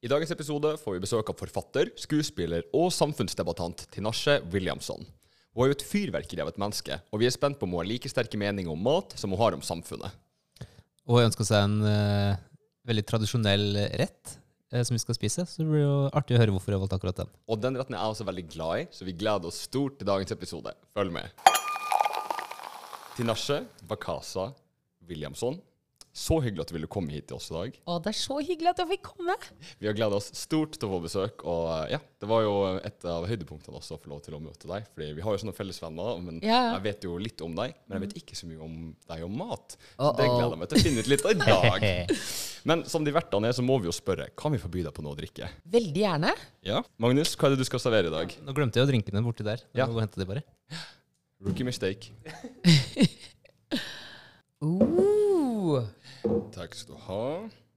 I dagens episode får vi besøk av forfatter, skuespiller og samfunnsdebattant Tinashe Williamson. Hun er jo et fyrverkeri av et menneske, og vi er spent på om hun har like sterke meninger om mat som hun har om samfunnet. Og hun ønsker seg en uh, veldig tradisjonell rett uh, som vi skal spise. Så det blir jo artig å høre hvorfor har valgt akkurat den. Og den retten er jeg også veldig glad i, så vi gleder oss stort til dagens episode. Følg med. Tinashe Bakasa Williamson, så hyggelig at du ville komme hit til oss i dag. Å, det er så hyggelig at jeg fikk komme. Vi har gleda oss stort til å få besøk, og ja, det var jo et av høydepunktene også å få lov til å møte deg. Fordi vi har jo sånne fellesvenner, men Ja. jeg vet jo litt om deg. Men jeg vet ikke så mye om deg og mat. Så Uh-oh. det gleder jeg meg til å finne ut litt av i dag. Men som de vertene er, så må vi jo spørre, kan vi forby deg på noe å drikke? Veldig gjerne. Ja. Magnus, hva er det du skal servere i dag? Nå glemte jeg jo drinkene borti der. Ja. Må gå og hente de bare. Rookie mistake. Uh. Takk skal du ha.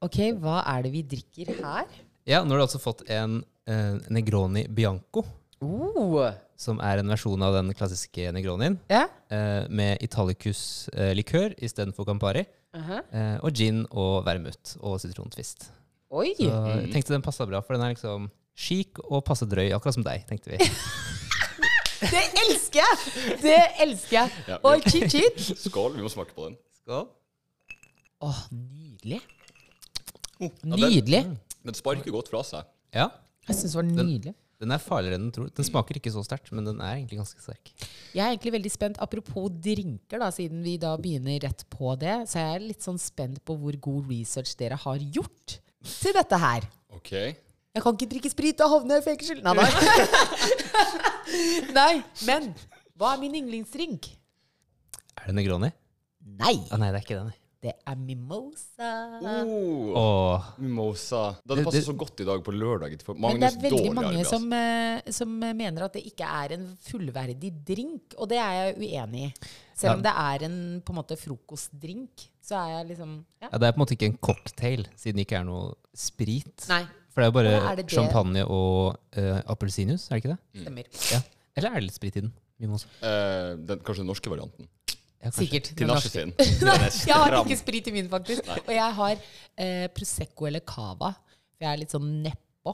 Ok, hva er det vi drikker her? Ja, nå har du altså fått en eh, Negroni Bianco, Uh. som er en versjon av den klassiske Negronien, Ja. eh, med Italicus eh, istedenfor Campari, aha. eh, og gin og vermut og sitrontvist. Oi. Så jeg tenkte den passa bra, for den er liksom chic og passe drøy, akkurat som deg, tenkte vi. Det elsker jeg! Det elsker jeg. Ja, Og vi- cheat cheat. Skål, vi må smake på den. Skål. Åh, nydelig. Ja, den, Nydelig. den sparker godt fra seg. Ja, Jeg syns det var nydelig. den er farligere enn den tror. Den smaker ikke så sterkt, men den er egentlig ganske sterk. Jeg er egentlig veldig spent, Apropos drinker, da, siden vi da begynner rett på det, så jeg er litt sånn spent på hvor god research dere har gjort til dette her. Ok. Jeg kan ikke drikke sprit, da havner jeg i fengsel. Nei, nei. nei, men hva er min yndlingsdrink? Er det Negroni? Nei, Ah, nei, det er ikke den. nei. Det er mimosa. Oh, oh. mimosa. Det hadde passet så godt i dag på lørdag. For Men det er veldig mange arbeid, som, eh, som mener at det ikke er en fullverdig drink, og det er jeg uenig i. Selv om det er en på en måte frokostdrink, så er jeg liksom ja. ja, Det er på en måte ikke en cocktail, siden det ikke er noe sprit. Nei, For det er jo bare er det det? champagne og uh, appelsinjuice, er det ikke det? stemmer. Ja. Eller er det litt sprit i den? Mimosa? Eh, den, kanskje den norske varianten. Ja. Sikkert. Til nachspiel. Jeg har ikke sprit i min, faktisk. Og jeg har eh, Prosecco eller Cava. For jeg er litt sånn nedpå.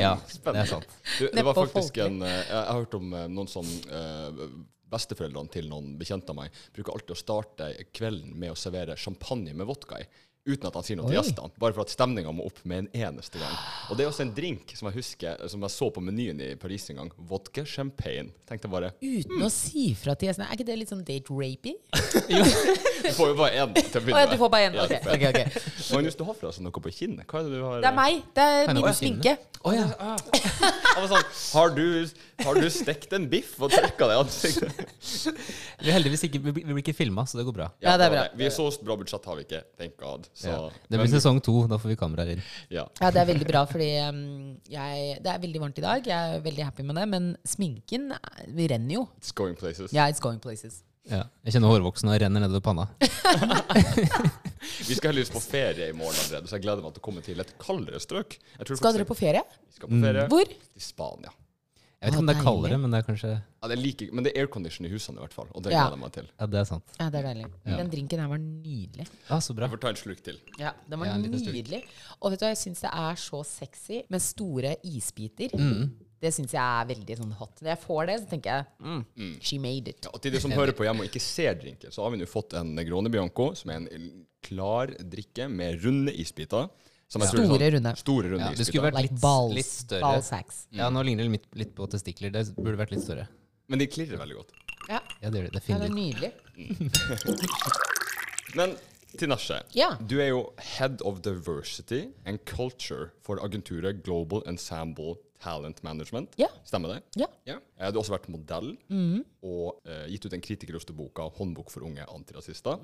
Ja, Spennende. det er sant. Du, det var faktisk en eh, Jeg jeg har hørt om eh, noen sånn eh, Besteforeldrene til noen bekjente av meg bruker alltid å starte kvelden med å servere champagne med vodka i. Uten at han sier noe til gjestene. Bare for at stemninga må opp med en eneste gang. Og det er også en drink som jeg husker Som jeg så på menyen i Paris en gang. Vodka champagne. Tenkte jeg bare Uten å si fra til gjestene. Er ikke det litt sånn date-rapy? Du får jo bare én til å begynne ja, du får bare én. Ja, Ok, okay, får ok, en. ok. Magnus, du har forresten noe på kinnet. Hva er det du har Det er meg. Det er min sminke. Å ja. Jeg var sånn, har, du, har du stekt en biff og trykka det i ansiktet? Vi heldigvis ikke, vi blir vi blir ikke filma, så det går bra. Ja, det er bra. Vi er så bra budsjett har vi ikke. Thank God. Så, Ja. Det blir men- sesong to, da får vi kameraer inn. Ja. Ja, det er veldig bra, fordi um, jeg, det er veldig varmt i dag. Jeg er veldig happy med det. Men sminken eh, vi renner jo. It's going places. Ja, it's going places. Ja. Jeg kjenner hårvoksen og renner nedover panna. Vi skal heldigvis på ferie i morgen allerede, så jeg gleder meg til å komme til et kaldere strøk. Jeg tror Skal dere på ferie? Vi skal på ferie Hvor? I Spania. Jeg vet ikke om det er kaldere, men det er kanskje Ja, det er like, men det er aircondition i husene i hvert fall, og det Ja. gleder jeg meg til. Ja, det er sant. Ja, det er deilig. Den drinken her var nydelig. Ja, så bra. Jeg får ta en slurk til. Ja, Den var Ja, en liten stund. nydelig. Og vet du hva, jeg syns det er så sexy med store isbiter. Mm. Det syns jeg er veldig sånn hot. Når jeg får det, så tenker jeg mm, She made it. Ja, og til de som hører på hjemme og ikke ser drinken, så har vi nå fått en Negrone Bianco, som er en klar drikke med runde isbiter. Store, runde. Store, runde Ja, det skulle vært Like litt, balls. litt større. Mm. Ja, nå ligner det litt, litt på testikler. Det burde vært litt større. Men de klirrer veldig godt. Ja, Ja, det gjør det ja, det er nydelig. Men Tinashe, Ja. du er jo Head of Diversity and Culture for agenturet Global Ensemble Talent Management. Ja. Stemmer det? Ja. Ja. Eh, Du har også vært modell og uh, gitt ut den kritikerroste boka 'Håndbok for unge antirasister'.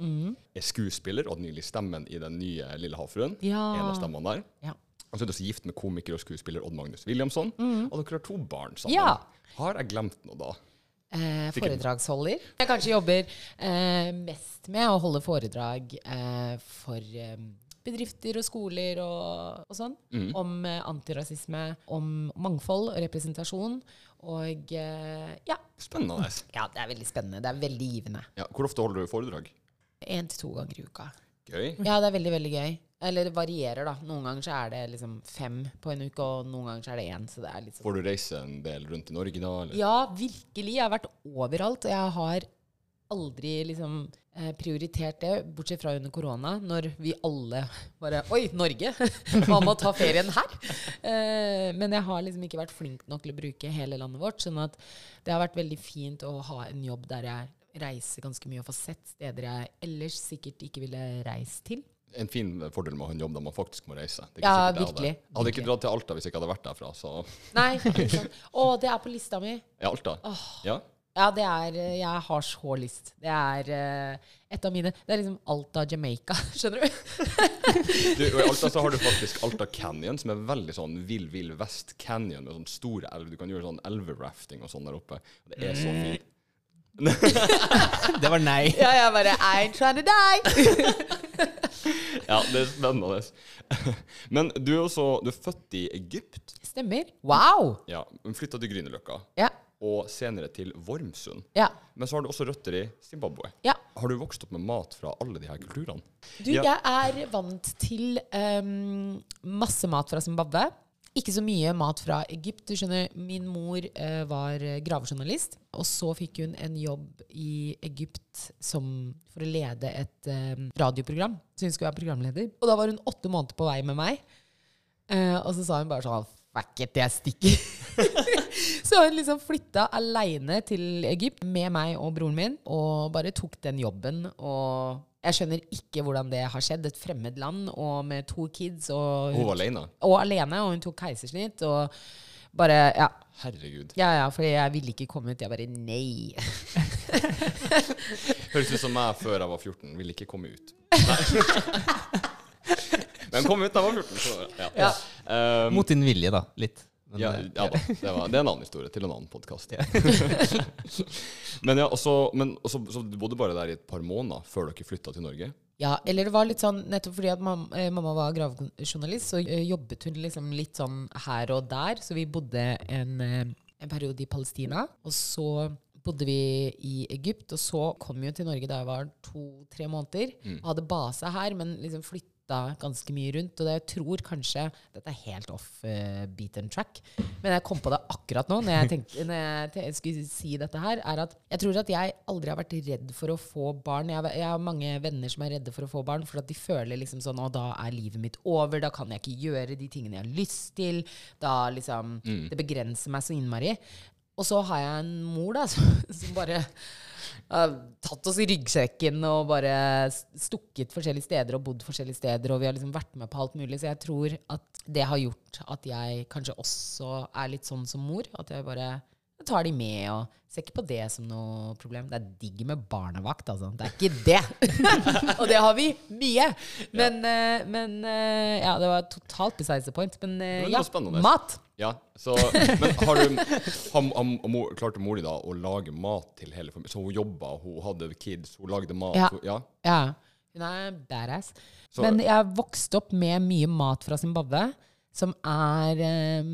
Er skuespiller og nylig stemmen i den nye Lille havfruen. Ja. En av stemmene der. Ja. Og så er du også gift med komiker og skuespiller Odd Magnus Williamson. Og dere har to barn sammen. Ja. Har jeg glemt noe da? Eh, foredragsholder. Jeg kanskje jobber eh, mest med å holde foredrag eh, for eh, bedrifter og skoler og, og sånn. Om eh, antirasisme, om mangfold og representasjon. Og eh, ja. Spennende. ja, det er veldig spennende. Det er veldig givende. Ja, hvor ofte holder du foredrag? Én til to ganger i uka. Gøy. Ja, det er veldig, veldig gøy. Eller det varierer, da. Noen ganger så er det liksom fem på en uke, og noen ganger så er det én. Så det er sånn Får du reise en del rundt i Norge da? Eller? Ja, virkelig. Jeg har vært overalt, og jeg har aldri liksom eh, prioritert det, bortsett fra under korona, når vi alle bare Oi, Norge! Man må ta ferien her! Eh, men jeg har liksom ikke vært flink nok til å bruke hele landet vårt. sånn at det har vært veldig fint å ha en jobb der jeg reiser ganske mye og får sett steder jeg ellers sikkert ikke ville reist til. En fin fordel med å ha en jobb der man faktisk må reise. Ja, virkelig. jeg Hadde, hadde ikke dratt til Alta hvis jeg ikke hadde vært derfra. Så Nei, ikke sant. Å, det er på lista mi. ja, Alta. Ja. Ja, det er eh, Jeg har så lyst. Det er uh, et av mine Det er liksom Alta, Jamaica. Skjønner du? Du, og I Alta så har du faktisk Alta Canyon, som er veldig sånn vill, vill vest canyon med sånn store elver. Du kan gjøre sånn elverafting og sånn der oppe. Det er så Mm. fint. Det var nei. Ja, jeg bare I ain't trying to die. Ja, det er spennende. Men du er også du er født i Egypt. Stemmer. Wow! Ja, men Flytta til Grünerløkka. Ja. Og senere til Vormsund. Ja. Men så har du også røtter i Zimbabwe. ja. Har du vokst opp med mat fra alle de her kulturene? Du, Ja. jeg er vant til um, masse mat fra Zimbabwe. Ikke så mye mat fra Egypt. Du skjønner, Min mor uh, var gravejournalist, og så fikk hun en jobb i Egypt som, for å lede et um, radioprogram. Så hun skulle være programleder. Og da var hun åtte måneder på vei med meg. Uh, og så sa hun bare sånn Fuck it, jeg stikker. så hun liksom flytta aleine til Egypt med meg og broren min og bare tok den jobben. Og jeg skjønner ikke hvordan det har skjedd. Et fremmed land og med to kids og, Hun var alene. og alene, og hun tok keisersnitt. Og bare Ja. Herregud. Ja, ja, for jeg ville ikke komme ut. Jeg bare nei. Høres ut som meg før jeg var 14. Ville ikke komme ut. Nei. Men kom ut da jeg var 14. Så, ja. Ja. Um, Mot din vilje, da. Litt. Ja, eh, ja da. Det, var, det er en annen historie til en annen podkast. men ja, og så, men, også, så, du bodde bare der i et par måneder før dere flytta til Norge? Ja, eller det var litt sånn Nettopp fordi at mamma, eh, mamma var gravejournalist, så eh, jobbet hun liksom litt sånn her og der. Så vi bodde en, eh, en periode i Palestina, og så bodde vi i Egypt. Og så kom vi jo til Norge da jeg var to-tre måneder. Og hadde base her, men liksom flytta ganske mye rundt. Og det jeg tror kanskje Dette er helt off uh, beat and track, men jeg kom på det akkurat nå når jeg, tenkte, når jeg skulle si dette her, er at jeg tror at jeg aldri har vært redd for å få barn. Jeg, jeg har mange venner som er redde for å få barn, for at de føler liksom sånn Å, da er livet mitt over. Da kan jeg ikke gjøre de tingene jeg har lyst til. Da liksom Det begrenser meg så innmari. Og så har jeg en mor da, som, som bare tatt oss i ryggsekken og bare stukket forskjellige steder og bodd forskjellige steder. Og vi har liksom vært med på alt mulig. Så jeg tror at det har gjort at jeg kanskje også er litt sånn som mor. At jeg bare jeg tar de med og ser ikke på det som noe problem. Det er digg med barnevakt, altså. Det er ikke det! og det har vi mye. Men, eh, men eh, ja, det var totalt besides the point. Men eh, Men ja, mat. Ja, så, Men har du ham, ham, mor- klarte mor di da å lage mat til hele familien? Så hun jobba, hun hadde kids, hun lagde mat? Ja. Hun, ja. Ja, hun er badass. Så- Men jeg vokste opp med mye mat fra Zimbabwe, som er eh,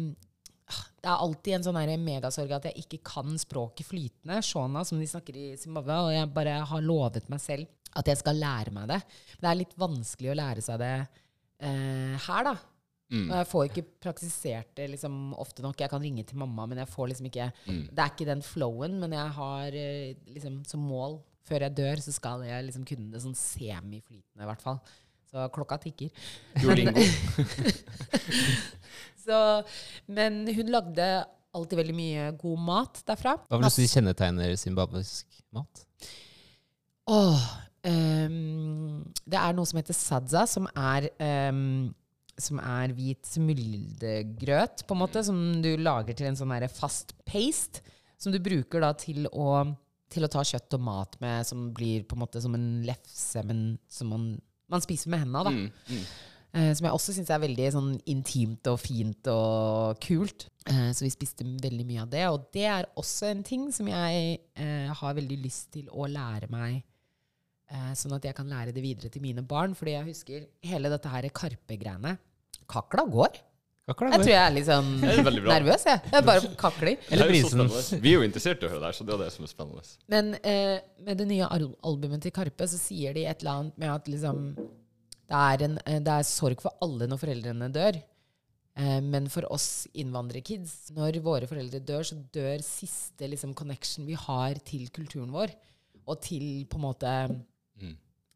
Det er alltid en sånn megasorg at jeg ikke kan språket flytende, shona, som de snakker i Zimbabwe, og jeg bare har lovet meg selv at jeg skal lære meg det. Men det er litt vanskelig å lære seg det eh, her, da. Mm. Og jeg får ikke praktisert det liksom, ofte nok. Jeg kan ringe til mamma, men jeg får liksom ikke Mm. Det er ikke den flowen, men jeg har eh, liksom som mål før jeg dør, så skal jeg liksom kunne det sånn semiflytende, i hvert fall. Så klokka tikker. Duolingo. Så, men hun lagde alltid veldig mye god mat derfra. Hva vil du si kjennetegner zimbabwisk mat? Åh, um, det er noe som heter sadza, som er um, som er hvit smuldegrøt, på en måte, som du lager til en sånn fast paste, som du bruker da til å, til å ta kjøtt og mat med, som blir på en måte som en lefse, men som man, man spiser med hendene. da. Mm, mm. Eh, som jeg også syns er veldig sånn intimt og fint og kult. Eh, så vi spiste veldig mye av det. Og det er også en ting som jeg eh, har veldig lyst til å lære meg. Sånn at jeg kan lære det videre til mine barn. Fordi jeg husker hele dette her Karpe-greiene. Kakla går. Jeg tror jeg er litt sånn er nervøs, jeg. Jeg bare kakler. Eller er brisen. Vi er jo interessert i å høre det her, så det er det som er spennende. Men eh, med det nye albumet til Karpe så sier de et eller annet med at liksom det er, en, eh, det er sorg for alle når foreldrene dør. Eh, men for oss innvandrerkids, når våre foreldre dør, så dør siste liksom, connection vi har til kulturen vår. Og til på en måte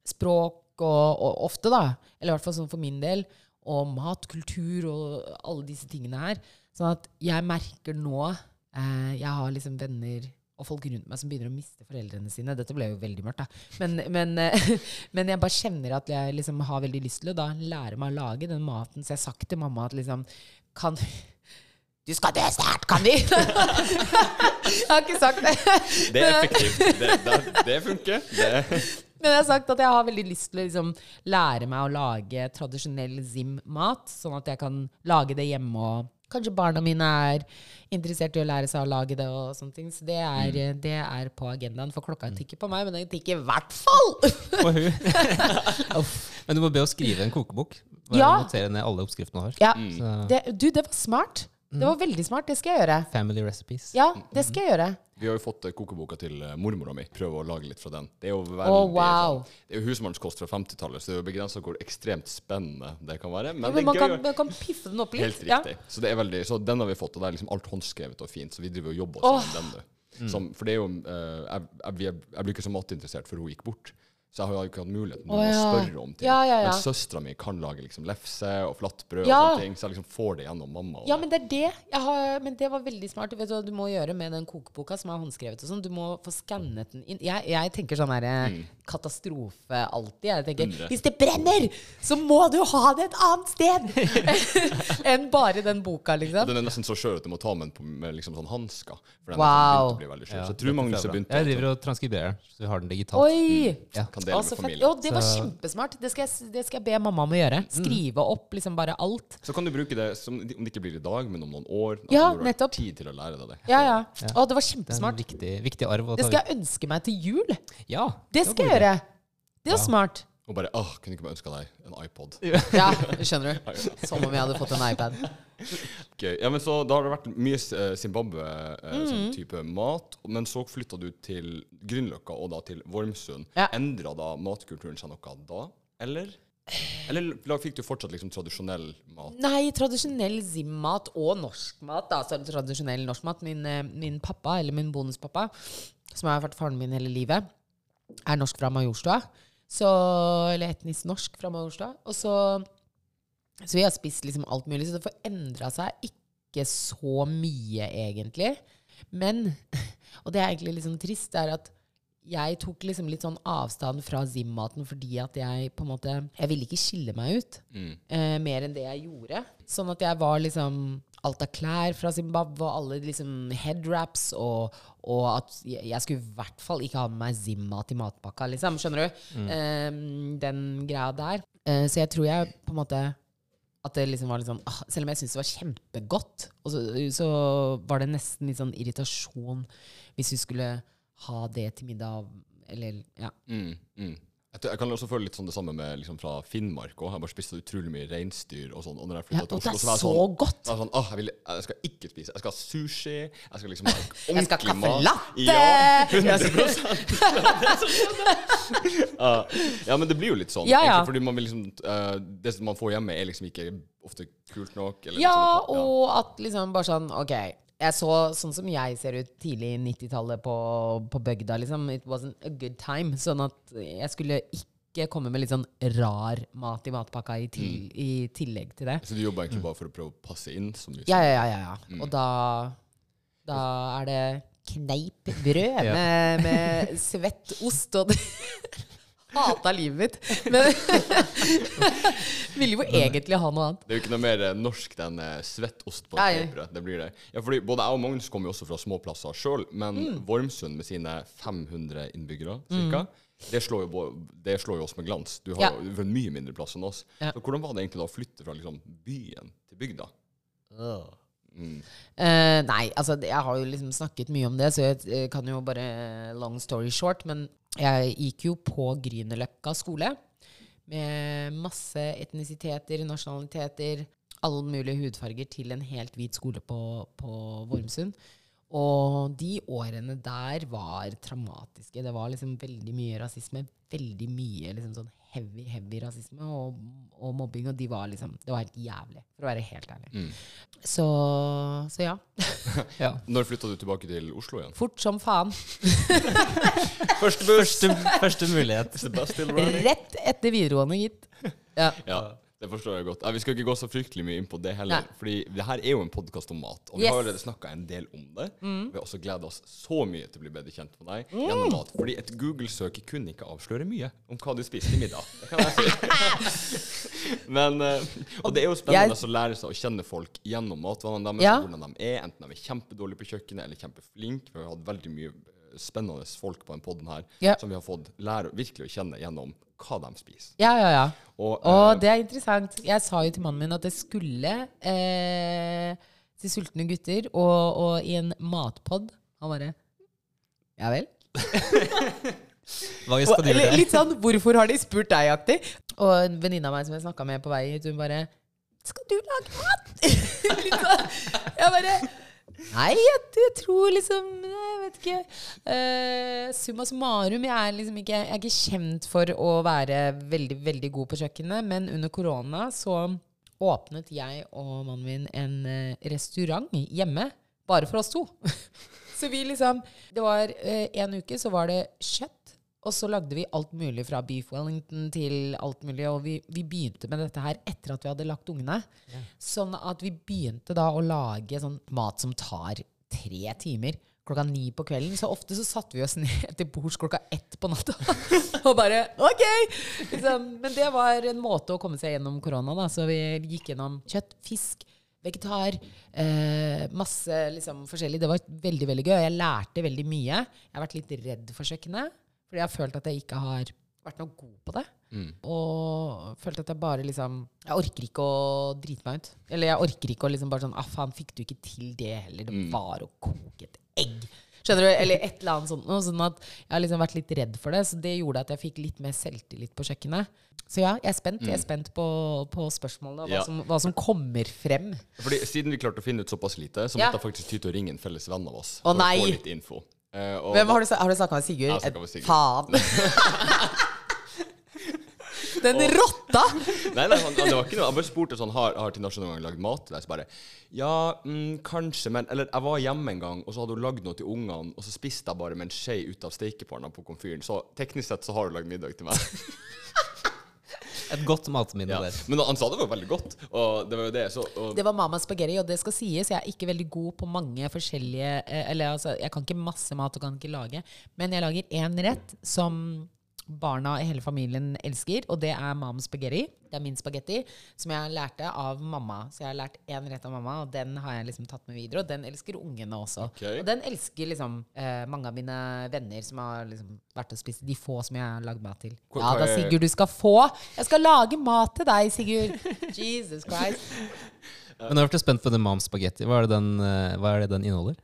språk og, og ofte, da, eller i hvert fall sånn for min del, og mat, kultur og alle disse tingene her. Sånn at jeg merker nå eh, Jeg har liksom venner og folk rundt meg som begynner å miste foreldrene sine. Dette ble jo veldig mørkt, da. Men, men, eh, men jeg bare kjenner at jeg liksom har veldig lyst til å da lære meg å lage den maten. Så jeg har sagt til mamma at liksom Kan Du skal dø snart, kan vi? jeg har ikke sagt det. Det er effektivt. Det, det, det funker. Det. Men jeg har sagt at jeg har veldig lyst til å liksom lære meg å lage tradisjonell Zim-mat, sånn at jeg kan lage det hjemme, og kanskje barna mine er interessert i å lære seg å lage det. og sånne ting. Så det er, det er på agendaen, for klokka tikker på meg, men den tikker i hvert fall! På hun. Men du må be å skrive en kokebok. Bare Ja. Notere ned alle oppskriftene du har. Ja, Så, det, du, det var smart. Det var veldig smart. Det skal jeg gjøre. family recipes. Ja, det skal jeg gjøre. Vi har jo fått eh, kokeboka til eh, mormora mi. Prøve å lage litt fra den. Det er jo veldig oh, wow. sånn- Det er jo husmannskost fra 50-tallet, så det er jo begrensa hvor ekstremt spennende det kan være. Men, Men det man kan, man kan piffe den opp litt. Helt Ja. riktig. Så, det er veldig, så den har vi fått, og det er liksom alt håndskrevet og fint. Så vi driver og jobber oss oh. med den nå. Som, for det er jo uh, jeg, jeg, vi er- jeg blir ikke så matinteressert før hun gikk bort. Så jeg har jo ikke hatt muligheten til Å, å ja. spørre om ting. Ja, ja, ja. Men søstera mi kan lage liksom lefse og flatbrød Ja. og sånne ting, så jeg liksom får det gjennom mamma. Og Ja, men det er det. Jeg har, men det var veldig smart. Vet du hva du må gjøre med den kokeboka som er håndskrevet og sånn? Du må få skannet den inn. Jeg, jeg tenker sånn her mm. katastrofe alltid. Jeg tenker Hundre. hvis det brenner, så må du ha det et annet sted enn bare den boka, liksom. Den er nesten så skjør at du må ta med den på, med liksom sånn hansker. For den Wow. sånn å bli veldig skjør. Ja, så jeg tror Magnus har begynt. Jeg driver og transkriberer, så vi har den digitalt. Oi! Ja. Kan dele altså, med familien. Jo, det var kjempesmart. Det skal, jeg, det skal jeg be mamma om å gjøre. Skrive opp liksom bare alt. Så kan du bruke det som, om det ikke blir i dag, men om noen år. Da Ja, har du nettopp. tid til å lære deg det. Ja, ja. Ja. Å, det var Det er en kjempesmart. viktig, viktig arv å Det skal jeg ønske meg til jul. Ja, Det skal jeg gjøre. Det er jo smart. Og bare åh, kunne ikke bare ønska deg en iPod. Ja, skjønner du. Som om jeg hadde fått en iPad. Gøy. Ja, men så Da har det vært mye eh, Zimbabwe eh, Mm. sånn mat, men så flytta du til Grünerløkka og da til Vormsund. Ja. Endra da matkulturen seg noe da, eller? Eller fikk du fortsatt liksom tradisjonell mat? Nei, tradisjonell Zim-mat og norsk mat. Da. Så tradisjonell norsk mat. Min, eh, min pappa, eller min bonuspappa, som har vært faren min hele livet, er norsk fra Majorstua. Så, eller etnisk norsk fra Majorstua. Og så, så vi har spist liksom alt mulig, så det får endra seg ikke så mye, egentlig. Men, og det er egentlig litt sånn trist, det er at jeg tok liksom litt sånn avstand fra Zim-maten fordi at jeg på en måte Jeg ville ikke skille meg ut Mm. eh, mer enn det jeg gjorde. Sånn at jeg var liksom alt av klær fra Zimbabwe og alle liksom headwraps, og, og at jeg, skulle i hvert fall ikke ha med meg Zimma til matpakka, liksom. Skjønner du? Eh, den greia der. Uh, så jeg tror jeg på en måte at det liksom var litt sånn ah, Selv om jeg syntes det var kjempegodt, så, så var det nesten litt sånn irritasjon hvis vi skulle ha det til middag. Eller ja. Mm, mm. Jeg, kan også føle litt sånn det samme med liksom fra Finnmark òg. Jeg bare spiste utrolig mye reinsdyr og sånn. Og når jeg ja og til det Oslo, er så så sånn godt! jeg, sånn, «Åh, jeg, vil, jeg skal ikke spise. Jeg skal ha sushi. Jeg skal liksom ha Jeg skal ha ordentlig caffè latte! Ja, 100 ja, ja, men det blir jo litt sånn. Ja, ja. egentlig, Fordi man vil liksom uh, Det man får hjemme, er liksom ikke ofte kult nok. Eller Ja, sånn, ja. og at liksom bare sånn Ok, jeg så sånn som jeg ser ut tidlig 90-tallet på, på bygda, liksom. It wasn't a good time. Sånn at jeg skulle ikke komme med litt sånn rar mat i matpakka i, til, Mm. i tillegg til det. Så du jobber egentlig bare for å prøve å passe inn? Ja, ja, ja. ja, Mm. Og da, da er det kneipbrød Ja. med, med svett ost og Hata livet mitt. Men ville jo egentlig ha noe annet. Det er jo ikke noe mer eh, norsk enn eh, svett ost på Ja, et ja. Det blir det. Ja, fordi både jeg og Magnus kommer jo også fra små plasser sjøl, men Mm. Vormsund med sine 500 innbyggere cirka, det, slår jo, det slår jo oss med glans. Du har jo en mye mindre plass enn oss. Ja. Så hvordan var det egentlig da å flytte fra liksom, byen til bygda? Mm. Uh, nei, altså jeg har jo liksom snakket mye om det, så jeg eh, kan jo bare long story short. Men jeg gikk jo på Grünerløkka skole med masse etnisiteter, nasjonaliteter, alle mulige hudfarger til en helt hvit skole på, på Vormsund. Og de årene der var traumatiske. Det var liksom veldig mye rasisme. Veldig mye liksom sånn heavy, heavy rasisme og, og mobbing, og de var liksom Det var helt jævlig, for å være helt ærlig. Mm. Så, så ja. Ja. Når flytta du tilbake til Oslo igjen? Fort som faen. Første buss! Første, første mulighet. Rett etter videregående, gitt. Ja. Ja, det forstår jeg godt. Ja, vi skal ikke gå så fryktelig mye inn på det heller. Nei. Fordi det her er jo en podkast om mat, og vi Yes. Mm. har allerede snakka en del om det. Vi har også gleda oss så mye til å bli bedre kjent med deg gjennom mat. Fordi et Google-søk kunne ikke avsløre mye om hva du spiste i middag. Det kan jeg si. Men, eh, og det er jo spennende å lære seg å kjenne folk gjennom matvanene deres, Ja. hvordan de er, enten de er kjempedårlige på kjøkkenet eller kjempeflinke. Vi har hatt veldig mye spennende folk på denne poden her Ja. som vi har fått lære virkelig å kjenne gjennom hva de spiser. Ja, ja, ja. Og, Og eh, det er interessant. Jeg sa jo til mannen min at det skulle eh, til sultne gutter og, og i en matpod. Han bare Ja vel? Hva skal du gjøre? litt sånn 'hvorfor har de spurt deg?'-aktig. Og en venninne av meg som jeg snakka med på vei hit, hun bare 'Skal du lage mat?' litt sånn. Jeg bare Nei, jeg, jeg tror liksom Jeg vet ikke. Uh, summa summarum, jeg er liksom ikke, jeg er ikke kjent for å være veldig, veldig god på kjøkkenet, men under korona så åpnet jeg og mannen min en eh, restaurant hjemme. Bare for oss to. så vi liksom Det var uh, en uke, så var det kjøtt. Og så lagde vi alt mulig fra beef wellington til alt mulig. Og vi, vi begynte med dette her etter at vi hadde lagt ungene. Sånn at vi begynte da å lage sånn mat som tar tre timer. Klokka ni på kvelden. Så ofte så satte vi oss ned til bords klokka ett på natta. og bare OK! Liksom. Men det var en måte å komme seg gjennom korona, da. Så vi gikk gjennom kjøtt, fisk, vegetar, eh, masse liksom forskjellig. Det var veldig, veldig gøy. Jeg lærte veldig mye. Jeg har vært litt redd for kjøkkenet. Fordi jeg har følt at jeg ikke har vært noe god på det. Og følt at jeg bare liksom Jeg orker ikke å drite meg ut. Eller jeg orker ikke å liksom bare sånn Ah, faen, fikk du ikke til det heller? Det var å koke et egg. Skjønner du? Eller et eller annet sånt noe. Sånn at jeg har liksom vært litt redd for det. Så det gjorde at jeg fikk litt mer selvtillit på kjøkkenet. Så ja, jeg er spent. Jeg er spent på, på spørsmålene og hva, Ja. som, hva som kommer frem. Fordi Siden vi klarte å finne ut såpass lite, så Ja. måtte jeg faktisk ty til å ringe en felles venn av oss. Å, for å få litt info. Eh, og Hvem har du, har du snakka med Sigurd? Jeg har med Sigurd. Faen! Den rotta! Nei, nei, han, det var ikke noe. Jeg bare spurte sånn Har, har Tinashe noen gang lagd mat til deg? Så bare Ja, mm, kanskje, men Eller jeg var hjemme en gang, og så hadde hun lagd noe til ungene, og så spiste jeg bare med en skje ut av stekepanna på komfyren. Så teknisk sett så har hun lagd middag til meg. Et godt matminne Ja. der. Men han sa det var veldig godt, og det var jo det. Så, og, Det var Mama spagetti, og det skal sies. Jeg er ikke veldig god på mange forskjellige eh, Eller altså, jeg kan ikke masse mat og kan ikke lage, men jeg lager én rett som barna i hele familien elsker, og det er Mam Spaghetti. Det er min spagetti, som jeg lærte av mamma. Så jeg har lært én rett av mamma, og den har jeg liksom tatt med videre. Og den elsker ungene også. Okay. Og den elsker liksom eh, mange av mine venner som har liksom vært og spist. De få som jeg har lagd mat til. Hvor, Ja da, er- Sigurd, du skal få. Jeg skal lage mat til deg, Sigurd. Jesus Christ. Men jeg ble spent på den Mom Spaghetti. Hva er det den, eh, hva er det den inneholder?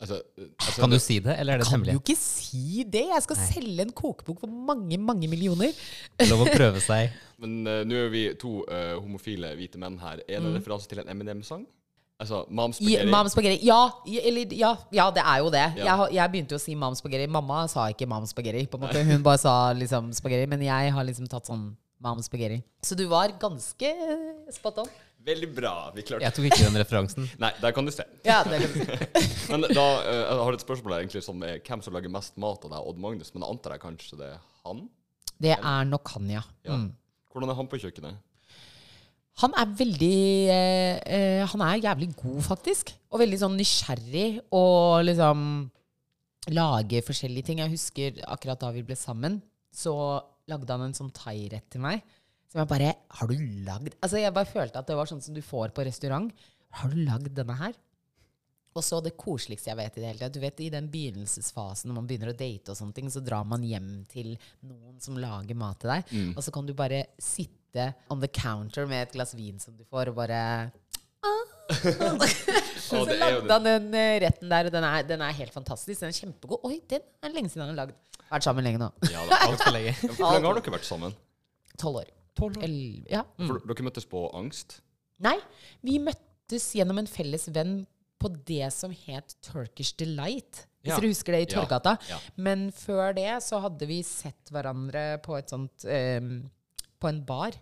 Altså, altså, Kan du si det, eller er det Kan du hemmelig? ikke si det? Jeg skal selge en kokebok for mange, mange millioner. Lov å prøve seg. Men uh, nå er vi to uh, homofile hvite menn her. Er det mm. referanse til en Eminem-sang? Altså, Mam I, Spaghetti? Mam spaghetti. Ja, eller, ja, ja, det er jo det. Ja. Jeg, jeg begynte jo å si mam spaghetti. Mamma sa ikke mam spaghetti. På en måte. Hun bare sa liksom spaghetti. Men jeg har liksom tatt sånn mam spaghetti. Så du var ganske eh, spot on. Veldig bra. Vi klarte Jeg tok ikke den referansen. Nei, der kan du se. Ja, det er. Men da uh, jeg har et spørsmål her egentlig som er hvem som lager mest mat av deg, Odd Magnus. Men antar jeg kanskje det er han? Det er nok han, ja. Ja. Mm. Hvordan er han på kjøkkenet? Han er veldig eh, eh, Han er jævlig god, faktisk. Og veldig sånn nysgjerrig og liksom lager forskjellige ting. Jeg husker akkurat da vi ble sammen, så lagde han en sånn thairett til meg. Som jeg bare Har du lagd Altså, jeg bare følte at det var sånn som du får på restaurant. Har du lagd denne her? Og så det koseligste jeg vet i det hele tatt. Du vet, I den begynnelsesfasen når man begynner å date, og sånne ting, så drar man hjem til noen som lager mat til deg. Og så kan du bare sitte on the counter med et glass vin som du får, og bare Så det er lagde han den eh, retten der, og den er, den er helt fantastisk. Den er kjempegod. Oi, den er lenge siden han har lagd. Vært sammen lenge nå. Ja, da. Altfor lenge. Hvor lenge har dere vært sammen? Tolv år. El- ja. Mm. For dere møttes på Angst? Nei, vi møttes gjennom en felles venn på det som het Turkish Delight Hvis Ja. dere husker det i Ja. Torgata. Ja. Men før det så hadde vi sett hverandre på et sånt um, På en bar.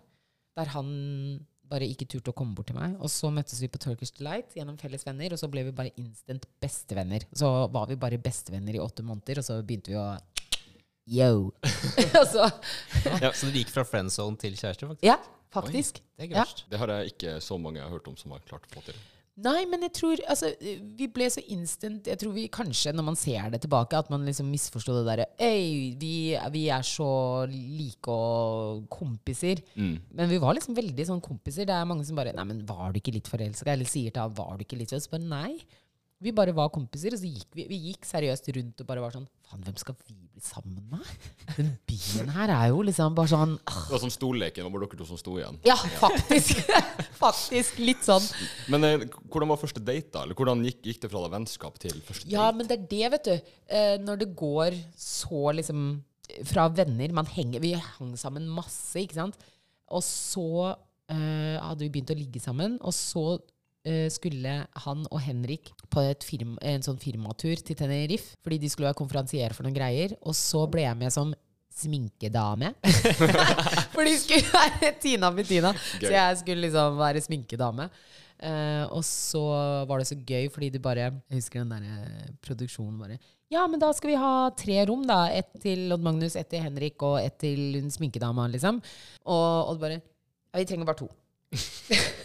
Der han bare ikke turte å komme bort til meg. Og så møttes vi på Turkish Delight gjennom felles venner, og så ble vi bare instant bestevenner. Så var vi bare bestevenner i åtte måneder, og så begynte vi å Yo! altså. så, Så du gikk fra friend zone til kjæreste, faktisk? ja, faktisk. Det er Ja. Det har jeg ikke så mange jeg har hørt om som har klart å få til. Nei, men jeg tror Altså, vi ble så instant Jeg tror vi kanskje, når man ser det tilbake, at man liksom misforsto det derre Ei, vi, vi er så like og kompiser. Men vi var liksom veldig sånn kompiser. Det er mange som bare Nei, men var du ikke litt forelska? Eller sier til ham Var du ikke litt forelska? Bare nei. Vi bare var kompiser, og så gikk vi, vi gikk seriøst rundt og bare var sånn Faen, hvem skal vi bli sammen med? Den byen her er jo liksom bare sånn ah. Det var sånn stolleken, det var dere to som sto igjen. Ja, faktisk. faktisk. Litt sånn. Men eh, hvordan var første date, da? Eller hvordan gikk, gikk det fra da vennskap til første date? Ja, men det er det, vet du. Eh, når det går så liksom fra venner Man henger Vi hang sammen masse, ikke sant? Og så eh, hadde vi begynt å ligge sammen, og så eh, skulle han og Henrik på et firm, en sånn firmatur til Tenerife, fordi de skulle være konferansier for noen greier. Og så ble jeg med som sminkedame. For de skulle være Tina Bettina. Så jeg skulle liksom være sminkedame. Uh, og så var det så gøy, fordi du bare Jeg husker den der eh, produksjonen bare Ja, men da skal vi ha tre rom, da. Ett til Odd Magnus, ett til Henrik og ett til hun sminkedama, liksom. Og Odd bare Ja, vi trenger bare to.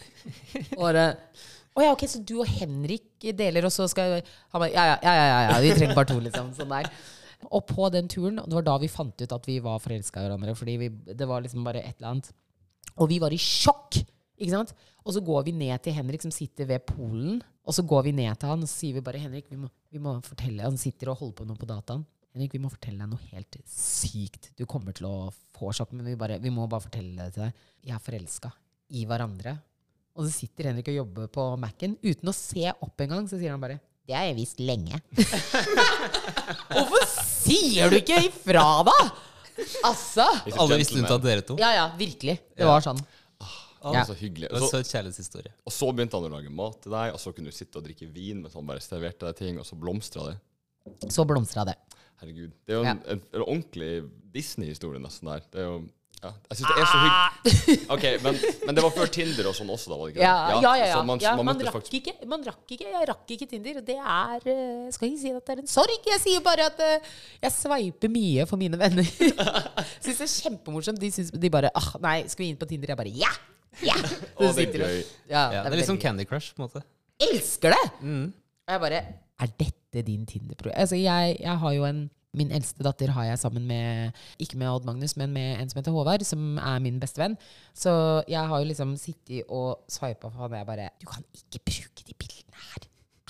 bare Å ja, ok, så du og Henrik deler, og så skal Han bare Ja, ja, ja, ja, ja, vi trenger bare to, liksom. Sånn der. Og på den turen, det var da vi fant ut at vi var forelska i hverandre, fordi vi, det var liksom bare et eller annet. Og vi var i sjokk! Ikke sant? Og så går vi ned til Henrik, som sitter ved polen. Og så går vi ned til han og så sier vi bare Henrik, vi må, vi må fortelle Han sitter og holder på noe på dataen. Henrik, vi må fortelle deg noe helt sykt. Du kommer til å få sjokk, men vi, bare, vi må bare fortelle det til deg. Jeg er forelska i hverandre. Og så sitter Henrik og jobber på Mac-en uten å se opp engang. Så sier han bare Det har jeg visst lenge. Hvorfor sier du ikke ifra, da?! Altså! Alle visste unntatt dere to. Ja, ja, virkelig. Det var sånn. Det Ja. var så hyggelig. Det var Så, kjærlighetshistorie. og så begynte han å lage mat til deg, og så kunne du sitte og drikke vin mens han bare serverte deg ting, og så blomstra det. Så blomstra det. Herregud. Det er jo en, Ja. en, en ordentlig Disney-historie nesten der. Det er jo ja, Jeg syns det er så hyggelig. Ok, men, men det var før Tinder og sånn også, da? var det ikke det? Ja, ja, ja. ja. Så man, ja man man, rakk faktisk ikke, man rakk ikke. Jeg rakk ikke Tinder. Og det er eh, Skal ikke si at det er en sorg. Jeg sier bare at eh, jeg sveiper mye for mine venner. syns det er kjempemorsomt. De, synes, de bare ah, Nei, skal vi inn på Tinder? Jeg bare ja! Ja! Å, det er. Ja, Ja, det er litt som Candy Crush, på en måte. elsker det! Og jeg bare Er dette din Tinder-pro... Altså, jeg, jeg har jo en Min eldste datter har jeg sammen med Ikke med Odd Magnus, men med en som heter Håvard, som er min bestevenn. Så jeg har jo liksom sittet og sveipa for han, og jeg bare Du kan ikke bruke de bildene her!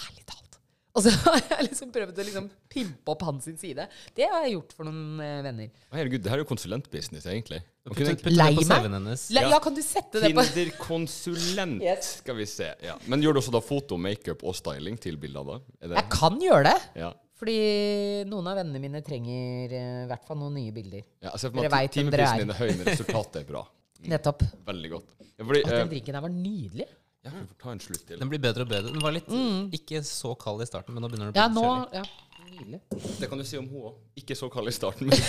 Ærlig talt. Og så har jeg liksom prøvd å liksom pimpe opp hans side. Det har jeg gjort for noen eh, venner. Herregud, det her er jo konsulentbusiness, egentlig. Lei meg? Ja. ja, kan du sette det på Tinder-konsulent, Yes. skal vi se. Ja. Men gjør du også da foto, makeup og styling til bildene? da? Jeg kan gjøre det! Ja. Fordi noen av vennene mine trenger eh, i hvert fall noen nye bilder. Ja, jeg ser for meg Dere at vet hvem dere timeprisen er. din er høy, men resultatet er bra. Nettopp. Veldig godt. Ja, fordi, At eh, den drinken der var nydelig. ja, vi får ta en slutt til. Den blir bedre og bedre. Den var litt ikke så kald i starten, men nå begynner den å Ja, bli nå kjølig. ja. Nydelig. Det kan du si om hun òg. Ikke så kald i starten, men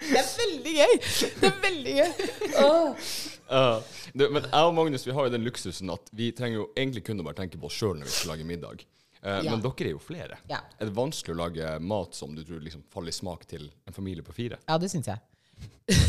Det er veldig gøy! Det er veldig gøy. Oh. Uh, det, Men jeg og Magnus vi har jo den luksusen at vi trenger jo egentlig kun å bare tenke på oss sjøl når vi skal lage middag. Eh, Ja. Men dere er jo flere. Ja. Er det vanskelig å lage mat som du tror liksom faller i smak til en familie på fire? Ja, det syns jeg.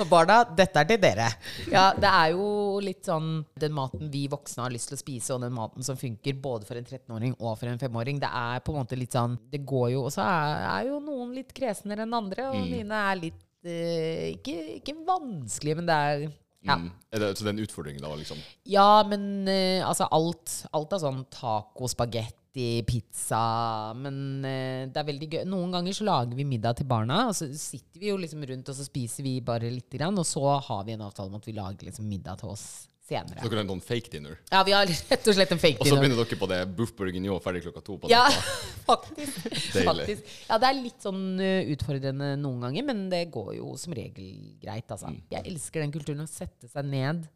Og barna, dette er til dere. Ja, det er jo litt sånn den maten vi voksne har lyst til å spise, og den maten som funker både for en 13-åring og for en 5-åring. Det er på en måte litt sånn Det går jo Og så er, er jo noen litt kresnere enn andre, og mine er litt eh, ikke, ikke vanskelig, men det er ja. Mm. Det, så det er en utfordring, da? liksom? Ja, men uh, altså alt, alt er sånn taco, spagetti, pizza Men uh, det er veldig gøy. Noen ganger så lager vi middag til barna, og så sitter vi jo liksom rundt og så spiser vi bare lite grann, og så har vi en avtale om at vi lager liksom middag til oss senere. Dere har en sånn fake dinner, Ja, vi har rett og slett en fake dinner. og så begynner dere på det buff bourguignon ferdig klokka to på Ja, faktisk. Faktisk. Ja, det er litt sånn eh, utfordrende noen ganger, men det går jo som regel greit, altså. Mm. Jeg elsker den kulturen å sette seg ned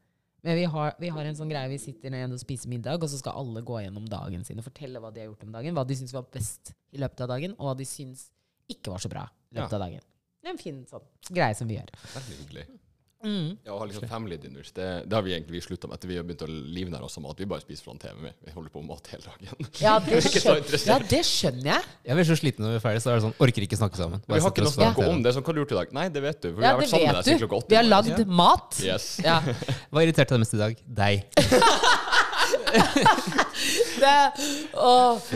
Men vi har, vi har en sånn greie, vi sitter ned og spiser middag, og så skal alle gå gjennom dagen sin og fortelle hva de har gjort om dagen. Hva de syns var best i løpet av dagen, og hva de syns ikke var så bra i løpet Ja. av dagen. Det er en fin sånn greie som vi gjør. Veldig hyggelig. Mm. Ja, og ha liksom family dinners, det, det har vi egentlig slutta med etter vi har begynt å livnære oss av mat. Vi bare spiser foran TV. Vi. vi holder på med mat hele dagen. Ja, det skjønner, ja, det skjønner jeg. Jeg blir så sliten når vi er ferdig, så er det sånn Orker ikke snakke sammen. Vi har ikke noe å snakke om. Det er sånn, Hva har du gjort i dag? Nei, det vet du. For vi har vært sammen med deg siden klokka åtte. Vi har lagd ja. mat. Yes. Ja. Hva irriterte deg mest i dag? Deg. Det, å,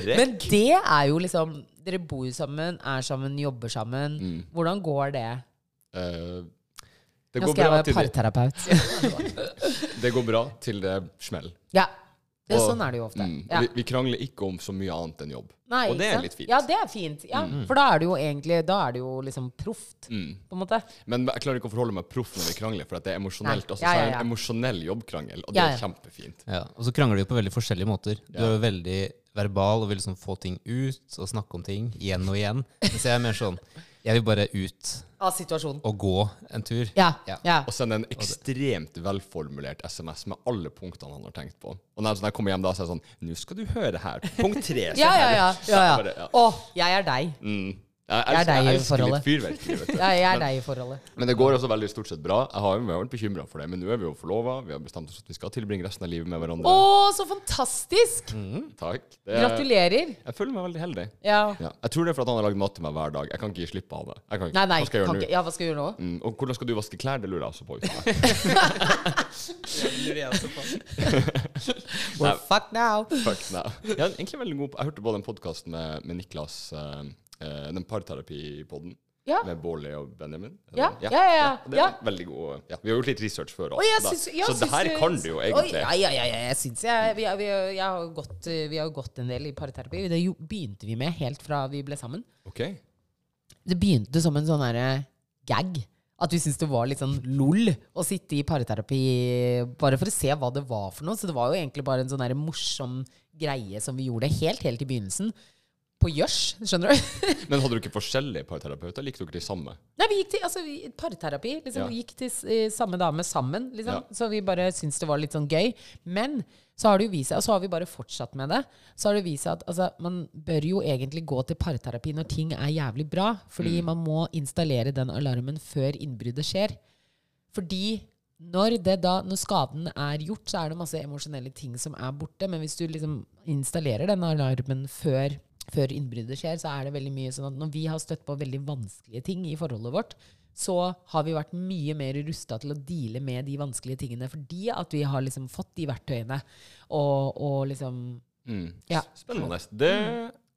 men det er jo liksom Dere bor jo sammen, er sammen, jobber sammen. Mm. Hvordan går det? Eh, det, går skal jeg bra være til det, parterapeut. det går bra til det smeller. Ja. Det, Og- sånn er det jo ofte. Mm. Ja. Vi, vi krangler ikke om så mye annet enn jobb. Nei, og det er sant? litt fint. Ja, det er fint. Ja, For da er det jo egentlig Da er det jo liksom proft, Mm. på en måte. Men jeg klarer ikke å forholde meg proff når vi krangler, for at det er emosjonelt. Altså, Ja, så er ja, det ja. en emosjonell jobbkrangel, og det Ja, er kjempefint. Ja, og så krangler vi på veldig forskjellige måter. Du Ja. er jo veldig verbal og vil liksom få ting ut og snakke om ting igjen og igjen. Mens jeg er mer sånn Jeg vil bare ut Av situasjonen. og gå en tur. Ja. Ja. ja. Og sende en ekstremt velformulert SMS med alle punktene han har tenkt på. Og når jeg kommer hjem da, så er det sånn Nå skal du høre her. Punkt tre. Ja, ja, ja. ja, ja. Å, jeg er deg. Mm. Jeg, Jeg er deg i jeg forholdet. litt fyrverkeri. Ja, jeg er deg i forholdet. Men det går også veldig stort sett bra. Jeg har jo vært bekymra for det, men nå er vi jo forlova. Vi har bestemt oss at vi skal tilbringe resten av livet med hverandre. Å, så fantastisk! Takk. Det er, Gratulerer. jeg føler meg veldig heldig. Ja. Ja. Jeg tror det er for at han har lagd mat til meg hver dag. Jeg kan ikke gi slipp av det. Jeg kan ikke. Nei, nei. Hva skal jeg gjøre nå? Ja, hva skal du gjøre nå? Mm. Og hvordan skal du vaske klær? Det lurer jeg også på. Nei, Well, fuck now. fuck now. Jeg egentlig veldig god på Jeg hørte på den podkasten med, med Niklas, eh, eh, den parterapipodden. Ja. Med Bårli og Benjamin. Ja, ja, ja, ja. Det er veldig god. Ja, vi har gjort litt research før. Også, da. syns, så det her kan du jo egentlig. ja, ja, ja, ja, jeg syns jeg vi, vi, jeg har gått, eh, vi har gått en del i parterapi. Det begynte vi med helt fra vi ble sammen. Okay. Det begynte som en sånn herre gag. At vi syntes det var litt sånn lol å sitte i parterapi bare for å se hva det var for noe. Så det var jo egentlig bare en sånn morsom greie som vi gjorde helt, helt i begynnelsen. På gjørs, skjønner du? Men hadde du ikke forskjellige parterapeuter? Likte dere de samme? Nei, vi gikk til altså, vi, parterapi. Liksom, Ja. Vi gikk til eh, samme dame sammen. Liksom. Ja. Så vi bare syntes det var litt sånn gøy. Men så har det jo vist seg, og så har vi bare fortsatt med det, så har det vist seg at altså, man bør jo egentlig gå til parterapi når ting er jævlig bra. Fordi Mm. man må installere den alarmen før innbruddet skjer. Fordi når, det da, når skaden er gjort, så er det masse emosjonelle ting som er borte. Men hvis du liksom installerer den alarmen før, før innbruddet skjer, så er det veldig mye sånn at når vi har støtt på veldig vanskelige ting i forholdet vårt, så har vi vært mye mer rusta til å deale med de vanskelige tingene fordi at vi har liksom fått de verktøyene og, og liksom Mm. Ja. Spennende. Det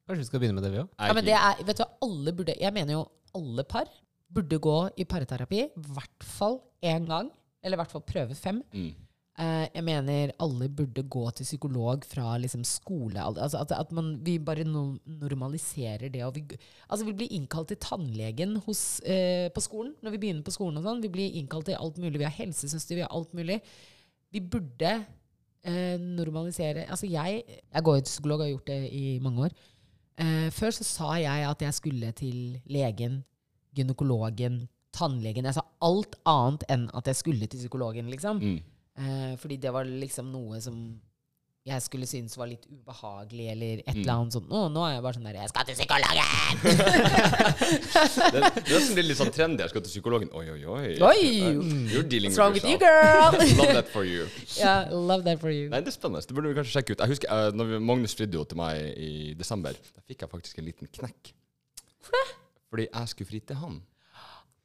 Kanskje vi skal begynne med det, vi òg? Ja, men det er, vet du alle burde Jeg mener jo alle par burde gå i parterapi i hvert fall én gang. Eller i hvert fall prøve fem. Mm. Eh, jeg mener alle burde gå til psykolog fra liksom skole. Altså at, at man, vi bare no normaliserer det. Vi, altså vi blir innkalt til tannlegen hos, eh, på skolen når vi begynner på skolen. og sånn. Vi blir innkalt til alt mulig. Vi har helsesøster, vi har alt mulig. Vi burde eh, normalisere Altså jeg, jeg går jo til psykolog og har gjort det i mange år. Eh, før så sa jeg at jeg skulle til legen, gynekologen, tannlegen. Jeg sa alt annet enn at jeg skulle til psykologen, liksom. Mm. Eh, fordi det var liksom noe som jeg skulle synes var litt ubehagelig, eller et eller annet sånt. Nå, nå er jeg bare sånn der Jeg skal til psykologen! Det, det er litt sånn trendy. Jeg skal til psykologen. Oi, oi, oi. Oi! You're dealing What's wrong with you, girl? Love that for you. Yeah, love that for you. Nei, det er spennende. Det burde vi kanskje sjekke ut. Jeg husker uh, når vi, Magnus fridde jo til meg i desember. Da fikk jeg faktisk en liten knekk. Hvorfor det? Fordi jeg skulle fri til han.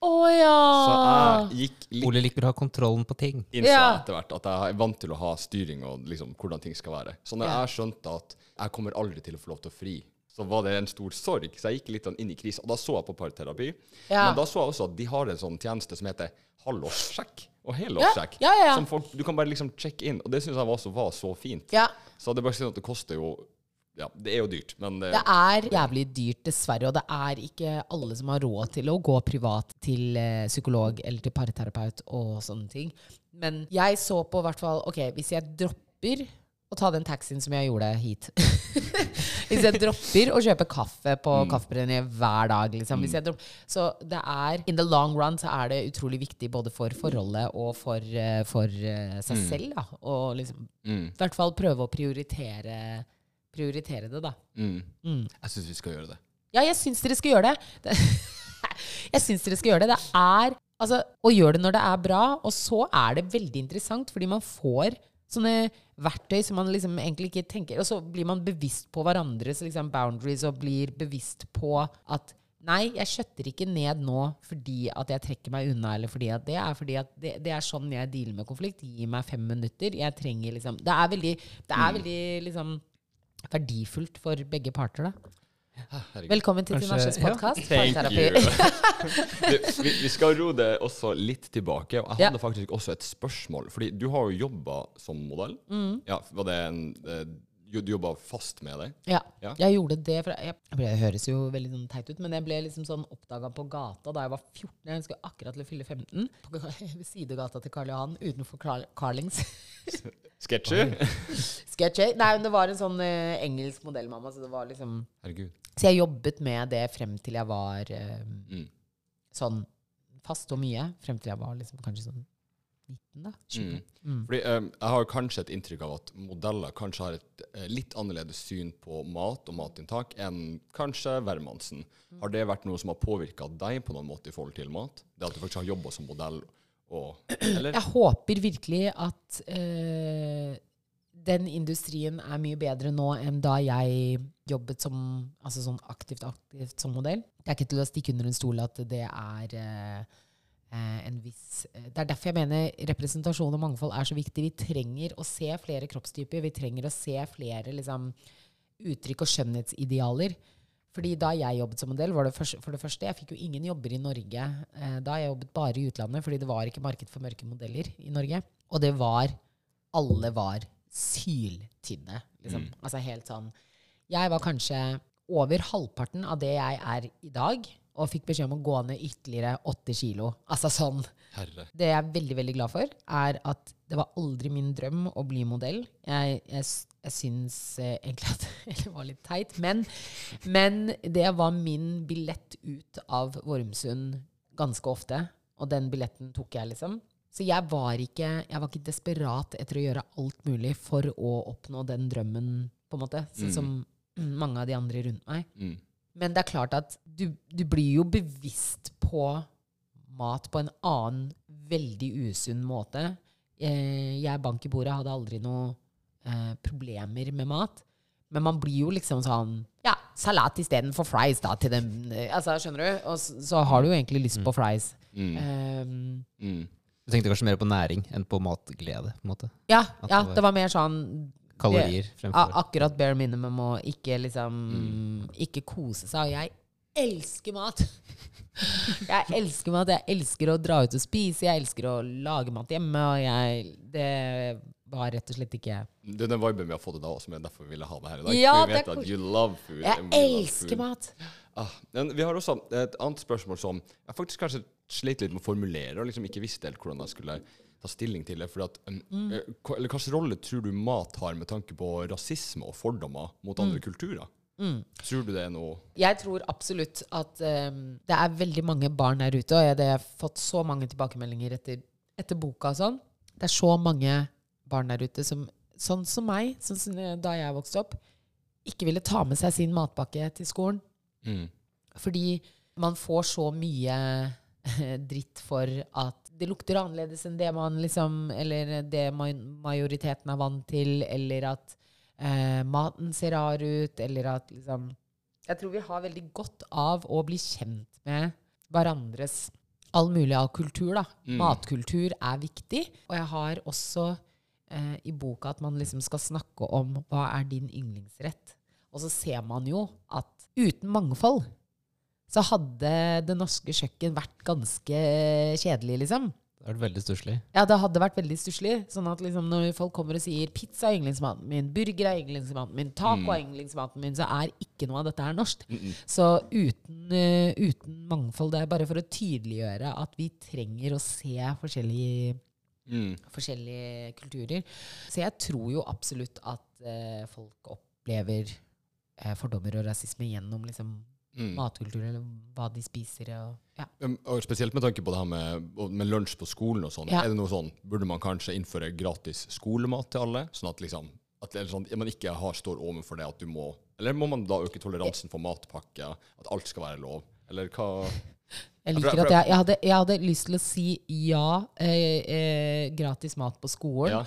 Å Så ja! jeg gikk litt Ole liker å ha kontrollen på ting. innså Ja. etter hvert at jeg er vant til å ha styring og liksom hvordan ting skal være. Så når Ja. jeg skjønte at jeg kommer aldri til å få lov til å fri, så var det en stor sorg. Så jeg gikk litt sånn inn i krisen, Og da så jeg på parterapi. Ja. Men da så jeg også at de har en sånn tjeneste som heter halvårssjekk og helårssjekk. Ja. Som folk, du kan bare liksom sjekke inn. Og det syns jeg også var så fint. Så det er bare sånn at det koster jo Ja, det er jo dyrt, men det, Det er jævlig dyrt, dessverre. Og det er ikke alle som har råd til å gå privat til eh, psykolog eller til parterapeut og sånne ting. Men jeg så på hvert fall Ok, hvis jeg dropper å ta den taxien som jeg gjorde hit. Hvis jeg dropper å kjøpe kaffe på mm. Kaffebrenneriet hver dag. Liksom. Mm. Dropper, så det er In the long run så er det utrolig viktig både for forholdet og for, uh, for seg mm. selv. Da. Og liksom, mm. i hvert fall prøve å prioritere, prioritere det, da. Mm. Mm. Jeg syns vi skal gjøre det. Ja, jeg syns dere skal gjøre det. jeg syns dere skal gjøre det. Det er altså, å gjøre det når det er bra, og så er det veldig interessant, fordi man får sånne verktøy som man liksom egentlig ikke tenker Og så blir man bevisst på hverandres liksom, boundaries og blir bevisst på at Nei, jeg skjøtter ikke ned nå fordi at jeg trekker meg unna, eller fordi at det er fordi at det, det er sånn jeg dealer med konflikt. Gi meg fem minutter. Jeg trenger liksom Det er veldig, det er mm. veldig liksom verdifullt for begge parter, da. Herregud. Velkommen til Tinasjes podkast. Ja. vi, vi, skal ro det også litt tilbake. Og jeg hadde ja. faktisk også et spørsmål. Fordi du har jo jobba som modell. Mm. Ja, var det en, eh, du jobba fast med det? Ja, ja. jeg gjorde det. Jeg, det høres jo veldig sånn teit ut, men jeg ble liksom sånn oppdaga på gata da jeg var 14. Jeg skulle akkurat til å fylle 15. På sidegata til Karl Johan utenfor Carlings. Sketchy? Sketchy? Nei, men det var en sånn uh, engelsk modellmamma, så det var liksom Herregud. Så jeg jobbet med det frem til jeg var uh, mm. sånn fast og mye. Frem til jeg var liksom kanskje sånn 19, da. 20. Mm. Mm. Fordi um, Jeg har kanskje et inntrykk av at modeller kanskje har et uh, litt annerledes syn på mat og matinntak enn kanskje hvermannsen. Mm. Har det vært noe som har påvirka deg på noen måte i forhold til mat? Det at du faktisk har jobba som modell? Og, jeg håper virkelig at uh, den industrien er mye bedre nå enn da jeg jobbet som, altså sånn aktivt, aktivt som modell. Det er ikke til å stikke under en stol at det er eh, en viss eh, Det er derfor jeg mener representasjon og mangfold er så viktig. Vi trenger å se flere kroppstyper. Vi trenger å se flere liksom, uttrykk og skjønnhetsidealer. Fordi Da jeg jobbet som modell, var det første, for det første Jeg fikk jo ingen jobber i Norge. Eh, da jeg jobbet bare i utlandet, fordi det var ikke marked for mørke modeller i Norge. Og det var Alle var syltynne. Liksom. Mm. Altså helt sånn Jeg var kanskje over halvparten av det jeg er i dag, og fikk beskjed om å gå ned ytterligere 80 kilo. Altså sånn. Herre. Det jeg er veldig veldig glad for, er at det var aldri min drøm å bli modell. Jeg, jeg, jeg syns eh, egentlig at det var litt teit, men, men det var min billett ut av Vormsund ganske ofte. Og den billetten tok jeg, liksom. Så jeg var, ikke, jeg var ikke desperat etter å gjøre alt mulig for å oppnå den drømmen, på en måte. Sånn mm. som mange av de andre rundt meg. Mm. Men det er klart at du, du, blir jo bevisst på mat på en annen, veldig usunn måte. Eh, jeg bank i bordet hadde aldri noe eh, problemer med mat. Men man blir jo liksom sånn Ja, salat istedenfor fries, da, til den eh, Altså, skjønner du? Og så, så har du jo egentlig lyst på mm. fries. Mm. Um, du tenkte kanskje mer på næring enn på matglede? på en måte. Ja, ja det, var, mer sånn Kalorier fremfor Akkurat bare minimum og ikke liksom mm. Ikke kose seg. Og jeg elsker mat! jeg elsker mat. Jeg elsker å dra ut og spise. Jeg elsker å lage mat hjemme. Og jeg Det var rett og slett ikke Det er den viben vi har fått i dag, som er derfor vi ville ha det her i dag. Ja, vi vet at you love food. Jeg elsker food. mat. Ah, men vi har også et annet spørsmål som jeg faktisk kanskje slet litt med å formulere, og liksom ikke visste helt hvordan jeg skulle ta stilling til det. At, mm. Eh, eller Hvilken rolle tror du mat har med tanke på rasisme og fordommer mot andre mm. kulturer? Mm. Tror du det er noe Jeg tror absolutt at um, det er veldig mange barn der ute, og jeg har fått så mange tilbakemeldinger etter, etter boka og sånn. Det er så mange barn der ute som, sånn som meg, sånn som da jeg vokste opp, ikke ville ta med seg sin matpakke til skolen. Mm. Fordi man får så mye dritt for at det lukter annerledes enn det man liksom Eller det majoriteten er vant til, eller at eh, maten ser rar ut, eller at liksom Jeg tror vi har veldig godt av å bli kjent med hverandres all mulig av kultur. da. Mm. Matkultur er viktig. Og jeg har også eh, i boka at man liksom skal snakke om hva er din yndlingsrett. Og så ser man jo at uten mangfold så hadde det norske kjøkken vært ganske kjedelig, liksom. Det hadde vært veldig stusslig. Ja, det hadde vært veldig stusslig. Sånn at liksom, når folk kommer og sier 'pizza er yndlingsmaten min', 'burger er yndlingsmaten min', 'taco mm. er yndlingsmaten min', så er ikke noe av dette her norsk. Mm -mm. Så uten, uh, uten, mangfold Det er bare for å tydeliggjøre at vi trenger å se forskjellige forskjellige kulturer. Så jeg tror jo absolutt at uh, folk opplever uh, fordommer og rasisme gjennom liksom, matkultur, eller hva de spiser. Og, ja. Og spesielt med tanke på det her med, med lunsj på skolen og sånn. Ja. Er det noe sånn, Burde man kanskje innføre gratis skolemat til alle? Sånn at liksom at sånn, man ikke har, står overfor det at du må Eller må man da øke toleransen for matpakker? At alt skal være lov? Eller hva Jeg liker at jeg, jeg, hadde, jeg hadde lyst til å si ja, eh, eh, gratis mat på skolen. Ja.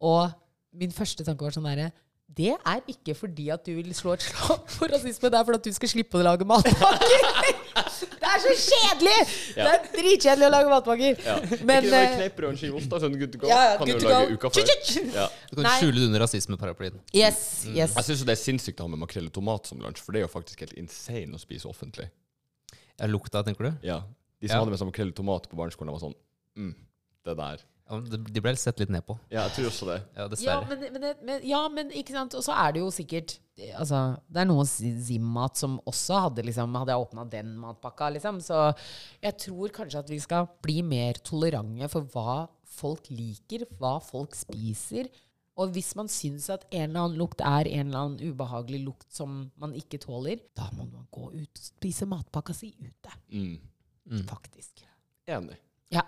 Og min første tanke var sånn derre Det er ikke fordi at du vil slå et slag for rasisme, det er fordi at du skal slippe å lage matpakker! det er så kjedelig! Det er dritkjedelig å lage matpakker. Ja. Men ikke bare eh, kneippbrød og en skive ost, da, sånn good to go. Ja, ja, kan good du to lage go. uka før. Ja. Du kan Nei. skjule det under rasismeparaplyen. Yes, yes. Jeg syns det er sinnssykt å ha med makrell og tomat som lunsj, for det er jo faktisk helt insane å spise offentlig. Ja, lukta, tenker du? Ja. De som Ja. hadde med seg makrell og tomat på barneskolen, var sånn mm, Det der. De ble sett litt ned på. Ja, jeg tror også det. Ja, Ja men, men, men, ja, men ikke sant. Og så er det jo sikkert Altså, det er noe Zim-mat som også hadde liksom Hadde jeg åpna den matpakka, liksom. Så jeg tror kanskje at vi skal bli mer tolerante for hva folk liker, hva folk spiser. Og hvis man syns at en eller annen lukt er en eller annen ubehagelig lukt som man ikke tåler, da må man gå ut og spise matpakka si ute. Mm. Faktisk. Enig. Ja.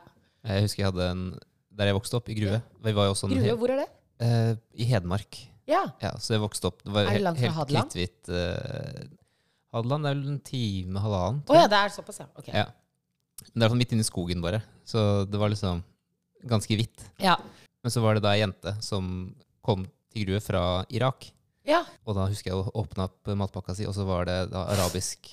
Jeg husker jeg hadde en Der jeg vokste opp, i Grue. Vi var jo også en Grue, hel- hvor er det? eh, I Hedmark. Ja. Ja, så jeg vokste opp Det var Er det he- langt fra helt Hadeland? kritthvitt. eh, Hadeland er vel en time, halvannen. Å tror ja, jeg. det er såpass, ja. Ok. Ja. Men Det er sånn midt inne i skogen, bare. Så det var liksom ganske hvitt. Ja. Men så var det da ei jente som kom til Grue fra Irak. ja. Og da husker jeg å åpne opp matpakka si, og så var det da arabisk,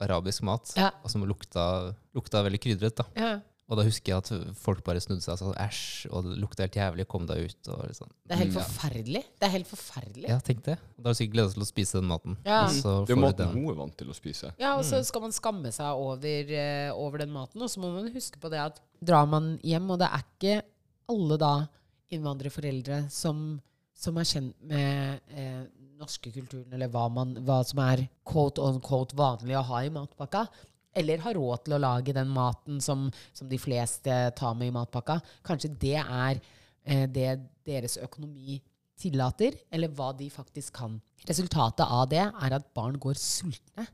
arabisk mat. Ja. Og som lukta, lukta veldig krydret. da. ja. Og da husker jeg at folk bare snudde seg og sa æsj, og det lukta helt jævlig, kom deg ut. og liksom. Det er helt forferdelig. Det er helt forferdelig. Ja, tenk det. Da har du sikkert gleda deg til å spise den maten. Ja. Og så Det er maten den. hun er vant til å spise. Ja, og så skal man skamme seg over, eh, over den maten. Og så må man huske på det at drar man hjem, og det er ikke alle da innvandrerforeldre som, som er kjent med eh, norske kulturen, eller hva, man, hva som er quote on quote vanlig å ha i matpakka. Eller har råd til å lage den maten som, som de fleste tar med i matpakka. Kanskje det er eh, det deres økonomi tillater, eller hva de faktisk kan. Resultatet av det er at barn går sultne.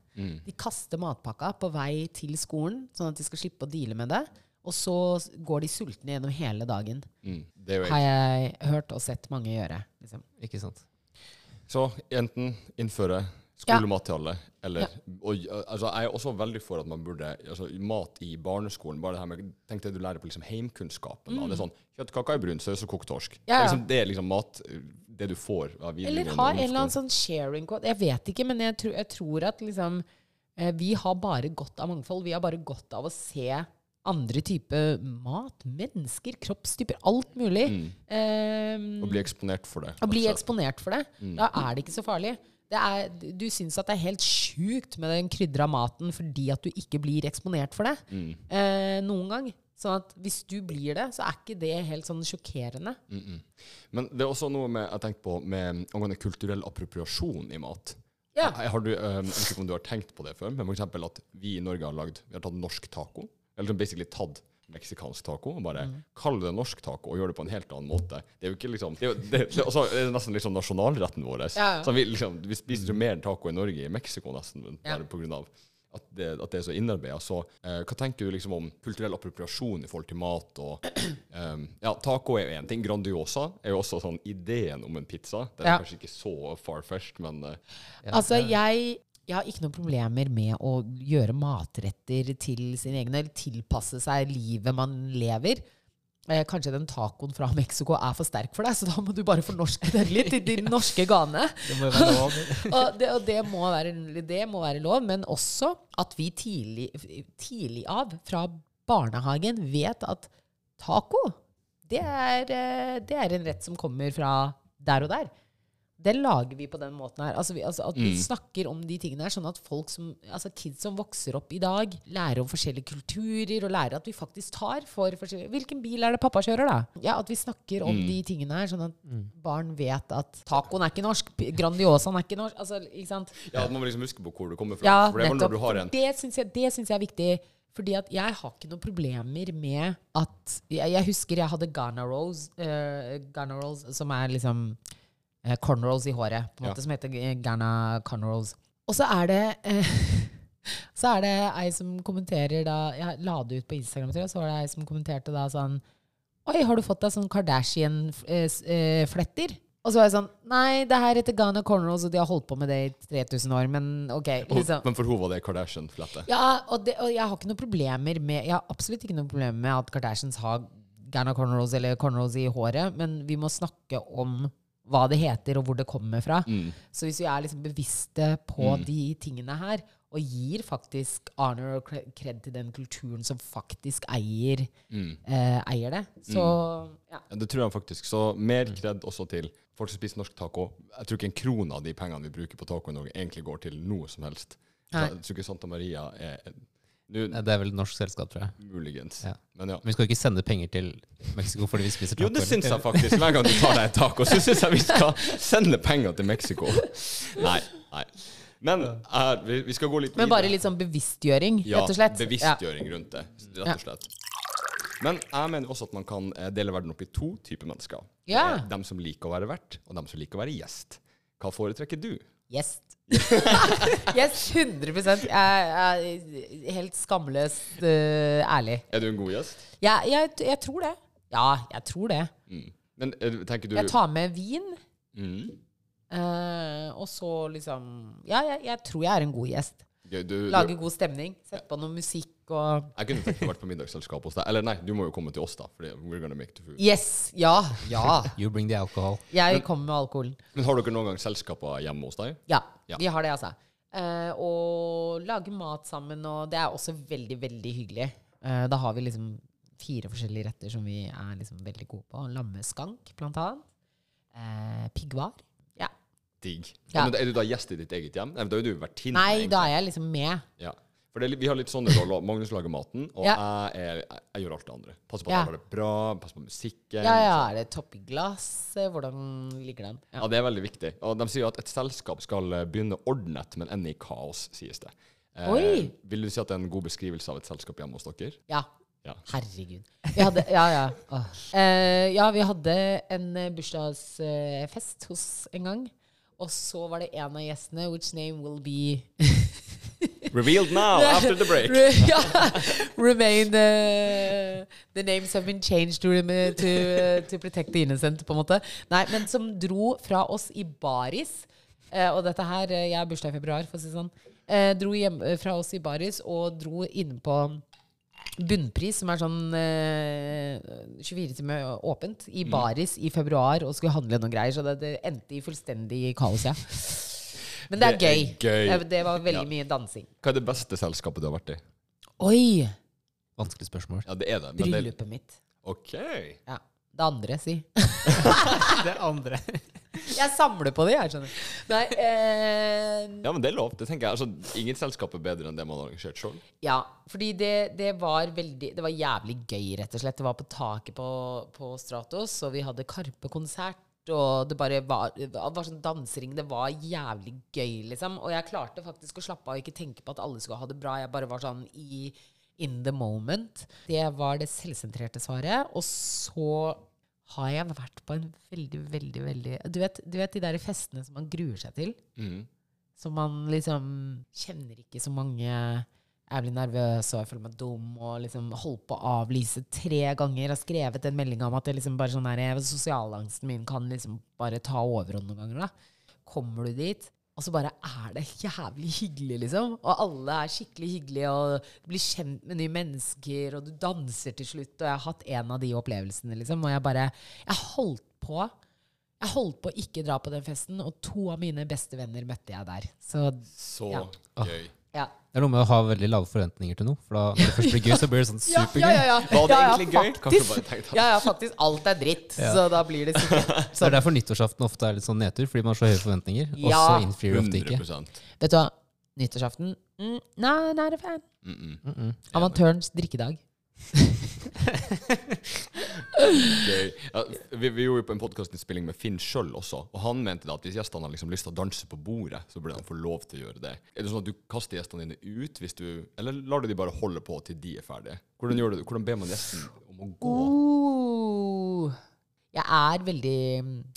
De kaster matpakka på vei til skolen, sånn at de skal slippe å deale med det. Og så går de sultne gjennom hele dagen. Mm. Det Har jeg hørt og sett mange gjøre. Liksom. Ikke sant? Så enten innføre skolemat til alle, eller og, altså, Jeg er også veldig for at man burde altså, Mat i barneskolen bare det her med, Tenk det du lærer på liksom, heimkunnskapen. da. Det er sånn Kjøttkaker i brun saus og kokt torsk. Mm. Ja, ja. Det, er liksom, det er liksom mat Det du får av Eller ha en eller annen sånn sharing code. Jeg vet ikke, men jeg, tror- jeg tror at liksom eh, Vi har bare godt av mangfold. Vi har bare godt av å se andre typer mat, mennesker, kroppstyper, alt mulig. Eh, Og bli eksponert for det. Å bli altså. eksponert for det. Da er det ikke så farlig. Det er, du syns at det er helt sjukt med den krydra maten fordi at du ikke blir eksponert for det eh, noen gang. Sånn at hvis du blir det, så er ikke det helt sånn sjokkerende. Men det er også noe med, jeg tenkt på med angående kulturell appropriasjon i mat. Ja. Har du, eh, jeg vet ikke om du har tenkt på det før, men eksempel at vi i Norge har lagd Vi har tatt norsk taco. Eller basically tatt meksikansk taco og bare Mm. kall det norsk taco og gjør det på en helt annen måte. Det er jo ikke liksom Det er, jo, det, det, også er nesten liksom nasjonalretten vår. Ja, ja. Så vi, liksom, vi spiser jo mer taco i Norge i Mexico nesten, Ja. på grunn av at det, at det er så innarbeida. Så eh, hva tenker du liksom om kulturell appropriasjon i forhold til mat? og um, Ja, taco er jo én ting. Grandiosa er jo også sånn ideen om en pizza. Det er kanskje ikke så far-fetched, men eh, Altså, jeg, jeg har ikke noen problemer med å gjøre matretter til sine egne, eller tilpasse seg livet man lever. Eh, kanskje den tacoen fra Mexico er for sterk for deg, så da må du bare fornorske den litt til din norske gane. Det må være lov. og det, og det, må være, det må være lov, men også at vi tidlig, tidlig av, fra barnehagen, vet at taco, det er, eh, det er en rett som kommer fra der og der. Den lager vi på den måten her. Altså, vi, altså at vi snakker om de tingene her, sånn at folk som, altså kids som vokser opp i dag, lærer om forskjellige kulturer, og lærer at vi faktisk tar for forskjellige Hvilken bil er det pappa kjører, da? Ja, At vi snakker om de tingene her, sånn at barn vet at tacoen er ikke norsk, Grandiosaen er ikke norsk. Altså, ikke sant? ja, man må liksom huske på hvor du kommer fra. Ja, For det nettopp. når du har en Det syns jeg, jeg er viktig. Fordi at jeg har ikke noen problemer med at Jeg, jeg husker jeg hadde Ghana rolls, uh, Ghana rolls som er liksom uh, cornrows i håret, på en Ja. som heter eh, Ghana cornrolls. Og så er det eh, Så er det ei som kommenterer da Jeg la det ut på Instagram, tror jeg, så var det ei som kommenterte da sånn Oi, har du fått deg sånn Kardashian-fletter? Og så var jeg sånn Nei, det her heter Ghana cornrows, og de har holdt på med det i 3000 år, men ok. Liksom. Men for henne var det Kardashian-flette. Ja, og, det, og jeg har ikke noen problemer med Jeg har absolutt ikke noen problemer med at Kardashians har Ghana cornrows eller cornrows i håret, men vi må snakke om hva det heter, og hvor det kommer fra. Mm. Så hvis vi er liksom bevisste på de tingene her, og gir faktisk honor og kred til den kulturen som faktisk eier, Mm. eh, eier det, så ja. Ja, Det tror jeg faktisk. Så mer kred også til folk som spiser norsk taco. Jeg tror ikke en krone av de pengene vi bruker på taco i Norge, egentlig går til noe som helst. Nei. jeg tror ikke Santa Maria er Nå, Det er vel et norsk selskap, tror jeg. muligens. Ja. Men ja. Men vi skal ikke sende penger til Mexico fordi vi spiser taco. Jo, det syns jeg faktisk. Hver gang du tar deg en taco, så syns jeg vi skal sende penger til Mexico. Nei. nei. Men er, vi, vi skal gå litt videre. Men bare litt sånn bevisstgjøring, ja, rett og slett. Ja. bevisstgjøring rundt det, rett og slett. Men jeg mener også at man kan eh, dele verden opp i to typer mennesker. Ja. Er dem som liker å være vert, og dem som liker å være gjest. Hva foretrekker du? Yes. yes, 100 Jeg er helt skamløst uh, ærlig. Er du en god gjest? Jeg, jeg, jeg tror det. Ja, jeg tror det. Mm. Men eh, tenker du Jeg tar med vin, mm. Uh, og så liksom Ja, jeg, jeg tror jeg er en god gjest. Du, du, Lager god stemning. Sette på noe musikk og Jeg kunne tenkt meg å vært på middagsselskap hos deg. Eller nei, du må jo komme til oss, da. Fordi we're gonna make the food. Yes! Ja. Ja. You bring the alcohol. Jeg kommer med alkoholen. Men har dere noen gang selskaper hjemme hos deg? Ja, Ja. vi har det, altså. Eh, og lage mat sammen, og det er også veldig, veldig hyggelig. Eh, da har vi liksom fire forskjellige retter som vi er liksom veldig gode på. Lammeskank, blant annet. Eh, piggvar. Ja. Digg. Ja. Men er du da gjest i ditt eget hjem? Nei, men da er du vertinne. Nei, egentlig. da er jeg liksom med. Ja. For det vi har litt sånne roller. Magnus lager maten, og Ja. jeg, er, jeg, jeg gjør alt det andre. Passer på at Ja. det er bra, passer på musikken. Ja, ja, Er det topp i glasset? Hvordan ligger den? Ja, Ja. det er veldig viktig. Og de sier at et selskap skal eh, begynne ordnet, men ende i kaos, sies det. Eh, Oi! Vil du si at det er en god beskrivelse av et selskap hjemme hos dere? ja. Ja. Herregud. Vi hadde, ja, ja. Eh, ja, vi hadde en eh, bursdagsfest hos en gang. Og så var det en av gjestene, which name will be Revealed now, after the break. Re ja, remain uh, The names have been changed to, to, uh, to protect the innocent, på en måte. Nei, men som dro fra oss i baris. eh, og dette her eh, Jeg har bursdag i februar, for å si det sånn. eh, dro hjem fra oss i baris og dro inn på Bunnpris, som er sånn eh, 24 timer åpent, i baris i februar og skulle handle noen greier. Så det, det endte i fullstendig kaos, ja. Men det er Det er gøy. gøy. Det, var veldig Ja. mye dansing. Hva er det beste selskapet du har vært i? Oi! Vanskelig spørsmål. Ja, det er det. Men det Bryllupet mitt. OK. Ja. Det andre, si. Det andre. Jeg samler på det, jeg, skjønner. Nei eh, Ja, men det er lov. Det tenker jeg. Altså, ingen selskap er bedre enn det man har arrangert sjøl. Ja, fordi det, det var veldig Det var jævlig gøy, rett og slett. Det var på taket på, på Stratos, og vi hadde Karpe-konsert. Og det bare var, det var sånn dansering. Det var jævlig gøy, liksom. Og jeg klarte faktisk å slappe av og ikke tenke på at alle skulle ha det bra. Jeg bare var sånn i in the moment. Det var det selvsentrerte svaret. Og så har jeg vært på en veldig, veldig, veldig Du vet, du vet de der festene som man gruer seg til? Mm. Som man liksom kjenner ikke så mange Jeg blir nervøs og jeg føler meg dum og liksom holdt på å avlyse tre ganger. Har skrevet en melding om at det liksom bare sånn her, sosialangsten min kan liksom bare ta overhånd noen ganger. da. Kommer du dit, og så bare er det jævlig hyggelig, liksom. Og alle er skikkelig hyggelige, og du blir kjent med nye mennesker, og du danser til slutt. Og jeg har hatt en av de opplevelsene, liksom. Og jeg bare Jeg holdt på. Jeg holdt på å ikke dra på den festen, og to av mine beste venner møtte jeg der. Så Så Ja. gøy. Det er noe med å ha veldig lave forventninger til noe. For da når det først blir gøy, så blir det sånn supergøy. ja, ja, ja. Var det ja, ja, egentlig gøy? Faktisk. Ja, ja, faktisk. Alt er dritt. Ja. Så da blir det sikkert sånn. det er derfor nyttårsaften ofte er litt sånn nedtur, fordi man har så høye forventninger. Og så innfrir det ofte ikke. 100 Vet du hva? Nyttårsaften mm, Nei, det er fan. mm -mm. Mm -mm. Amatørens drikkedag. Gøy. Ja, vi, vi gjorde jo på en podkastinnspilling med Finn sjøl også, og han mente da at hvis gjestene har liksom lyst til å danse på bordet, så burde han få lov til å gjøre det. Er det sånn at du kaster gjestene dine ut, hvis du, eller lar du de bare holde på til de er ferdige? Hvordan, gjør du? Hvordan ber man gjesten om å gå? Oh. Jeg er veldig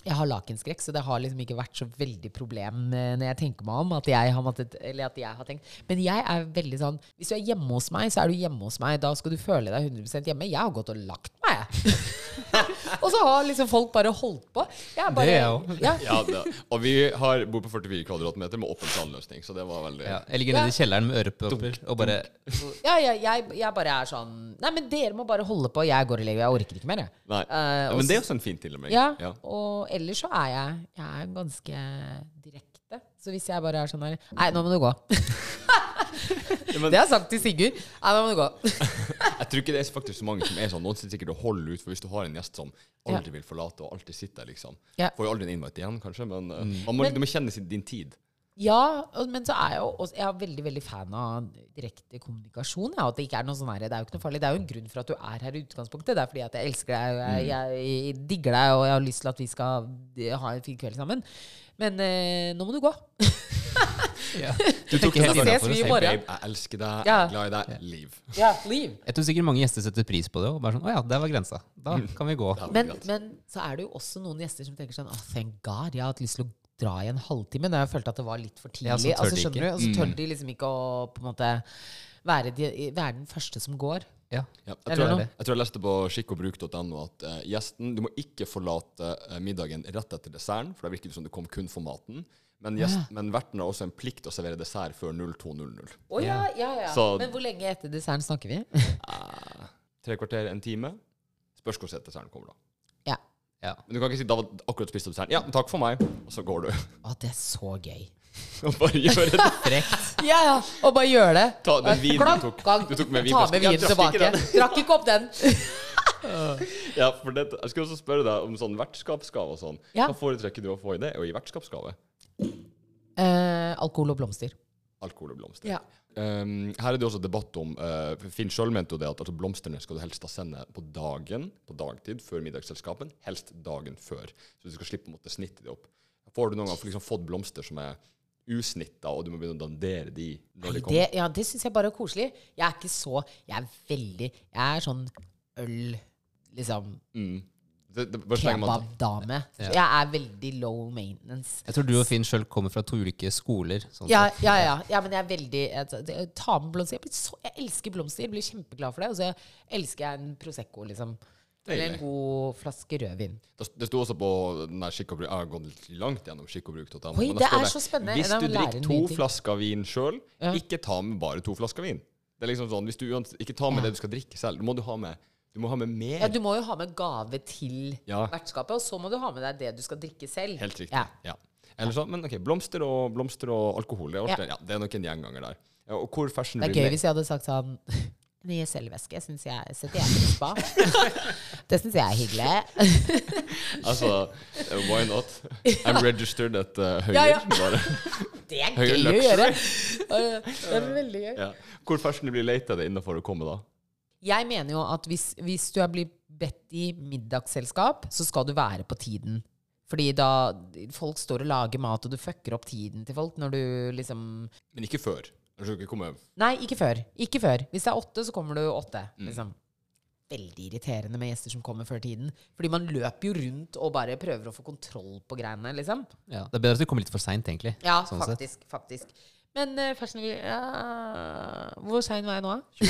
Jeg har lakenskrekk, så det har liksom ikke vært så veldig problem eh, når jeg tenker meg om at jeg har måttet at jeg har tenkt. Men jeg er veldig sånn Hvis du er hjemme hos meg, så er du hjemme hos meg. Da skal du føle deg 100% hjemme. Jeg har gått og lagt meg, jeg. og så har liksom folk bare holdt på. Jeg bare, Det er jeg ja. Ja, det, og vi har bor på 44 kvadratmeter med åpen talløsning, så det var veldig Ja, jeg ligger nede i kjelleren med ørepropper og bare Ja, ja, jeg, jeg bare er sånn Nei, men dere må bare holde på. Jeg går og legger. Jeg orker ikke mer, jeg. Nei. Uh, ja, og men det er s- også en fin med. Ja, Ja. og ellers så er jeg Jeg er ganske direkte. Så hvis jeg bare er sånn her Nei, nå må du gå. det har jeg sagt til Sigurd. Nei, nå må du gå. Jeg tror ikke det er faktisk så mange som er sånn. Noen sitter sikkert og holder ut, for hvis du har en gjest som aldri vil forlate og alltid sitter der, liksom. Får jo aldri en invite igjen, kanskje, men uh, Mm. man må, Men- du må kjenne sin, din tid. Ja, men så er jeg jo også, jeg er veldig veldig fan av direkte kommunikasjon. Ja, at det ikke er noe sånn her, det er jo ikke noe farlig. Det er jo en grunn for at du er her i utgangspunktet. Det er fordi at jeg elsker deg, og jeg, jeg, jeg digger deg, og jeg har lyst til at vi skal ha en fin kveld sammen. Men eh, nå må du gå. ja. Du tok det helt ses for å vi i si, morgen. babe, jeg elsker deg, jeg Ja. er glad i deg, liv. Ja, leave. Jeg tror sikkert mange gjester setter pris på det. Og bare sånn, å ja, der var grensa. Da kan vi gå. Ja, Men, greit. men så er det jo også noen gjester som tenker sånn oh, Thank God, jeg har hatt lyst til å dra i en halvtime. Når jeg følte at det var litt for tidlig. Ja, så tør altså, de skjønner du? Og så tør de liksom ikke å på en måte være, de, være den første som går. Ja. Ja, jeg, tror jeg, jeg tror jeg leste på skikkogbruk.no at uh, gjesten Du må ikke forlate uh, middagen rett etter desserten, for da virker det som du kom kun for maten. Men, gjest, men verten har også en plikt til å servere dessert før 02.00. Oh, ja, ja, ja. Så- Men hvor lenge etter desserten snakker vi? uh, tre kvarter, en time. Spørs hvor desserten kommer, da. Ja. Ja. Men du kan ikke si da var akkurat spist opp desserten. Ja, takk for meg. Og så går du. Å, det er så gøy. Og bare gjøre det. Frekt. Ja, ja. Og bare gjøre det. Ta den vinen du tok. Du tok med Ta med vinen tilbake. Drakk ikke opp den. Ja, for det, jeg skulle også spørre deg om sånn vertskapsgave og sånn. Ja. Hva foretrekker du å få i det? Og i vertskapsgave? Eh, alkohol og blomster. Alkohol og blomster. Ja. Um, her er det også debatt om uh, Finn sjøl mente jo det at altså, blomstene skal du helst da sende på dagen, på dagtid, før middagsselskapen. Helst dagen før. Så du skal slippe å måtte snitte det opp. Får du noen gang liksom, fått blomster som er usnitta, og du må begynne å dandere de når de Nei, kommer? det, ja, det syns jeg bare er koselig. Jeg er ikke så Jeg er veldig Jeg er sånn øl Liksom Mm. Det, det, kebabdame. Ja. Jeg er veldig low maintenance. Jeg tror du og Finn sjøl kommer fra to ulike skoler. Sånn Ja, ja, ja, ja, men jeg er veldig jeg, Ta med blomster. Jeg, blir så, jeg elsker blomster. Jeg blir kjempeglad for det. Og så elsker jeg en Prosecco, liksom. Eller en god flaske rødvin. Det det sto også på der skikk og bruk Jeg har gått litt langt gjennom skikk og bruk.no. Oi, det er så spennende. Hvis du drikker to flasker vin sjøl, Ja. ikke ta med bare to flasker vin. Det er liksom sånn, hvis du Ikke ta med Ja. det du skal drikke selv. Du må, du ha med, du må ha med mer. Ja, du må jo ha med gave til Ja. vertskapet, og så må du ha med deg det du skal drikke selv. Helt riktig. Ja. Ja. Eller så, men ok, blomster og, blomster og alkohol, det er, Ja. ja. det er nok en gjenganger der. Ja, og hvor fashion Det er gøy hvis jeg hadde sagt sånn Nye selvvæske syns jeg setter jeg pris på. Det syns jeg er hyggelig. Altså, eh, why not? I'm registered at uh, Høyer. Ja, ja. Det er gøy å gjøre. Det er veldig gøy. Ja. Hvor fashion blir leita det innenfor å komme, da? Jeg mener jo at hvis, hvis du er blitt bedt i middagsselskap, så skal du være på tiden. Fordi da folk står og lager mat, og du fucker opp tiden til folk når du liksom Men ikke før. Du skal ikke komme Nei, ikke før. Ikke før. Hvis det er åtte, så kommer du åtte. Mm. Liksom. Veldig irriterende med gjester som kommer før tiden. Fordi man løper jo rundt og bare prøver å få kontroll på greiene, liksom. Ja, det er bedre at du kommer litt for seint, egentlig. Ja, Sånn sett. faktisk. faktisk. Men uh, fashion ja, Hvor sein var jeg nå, da?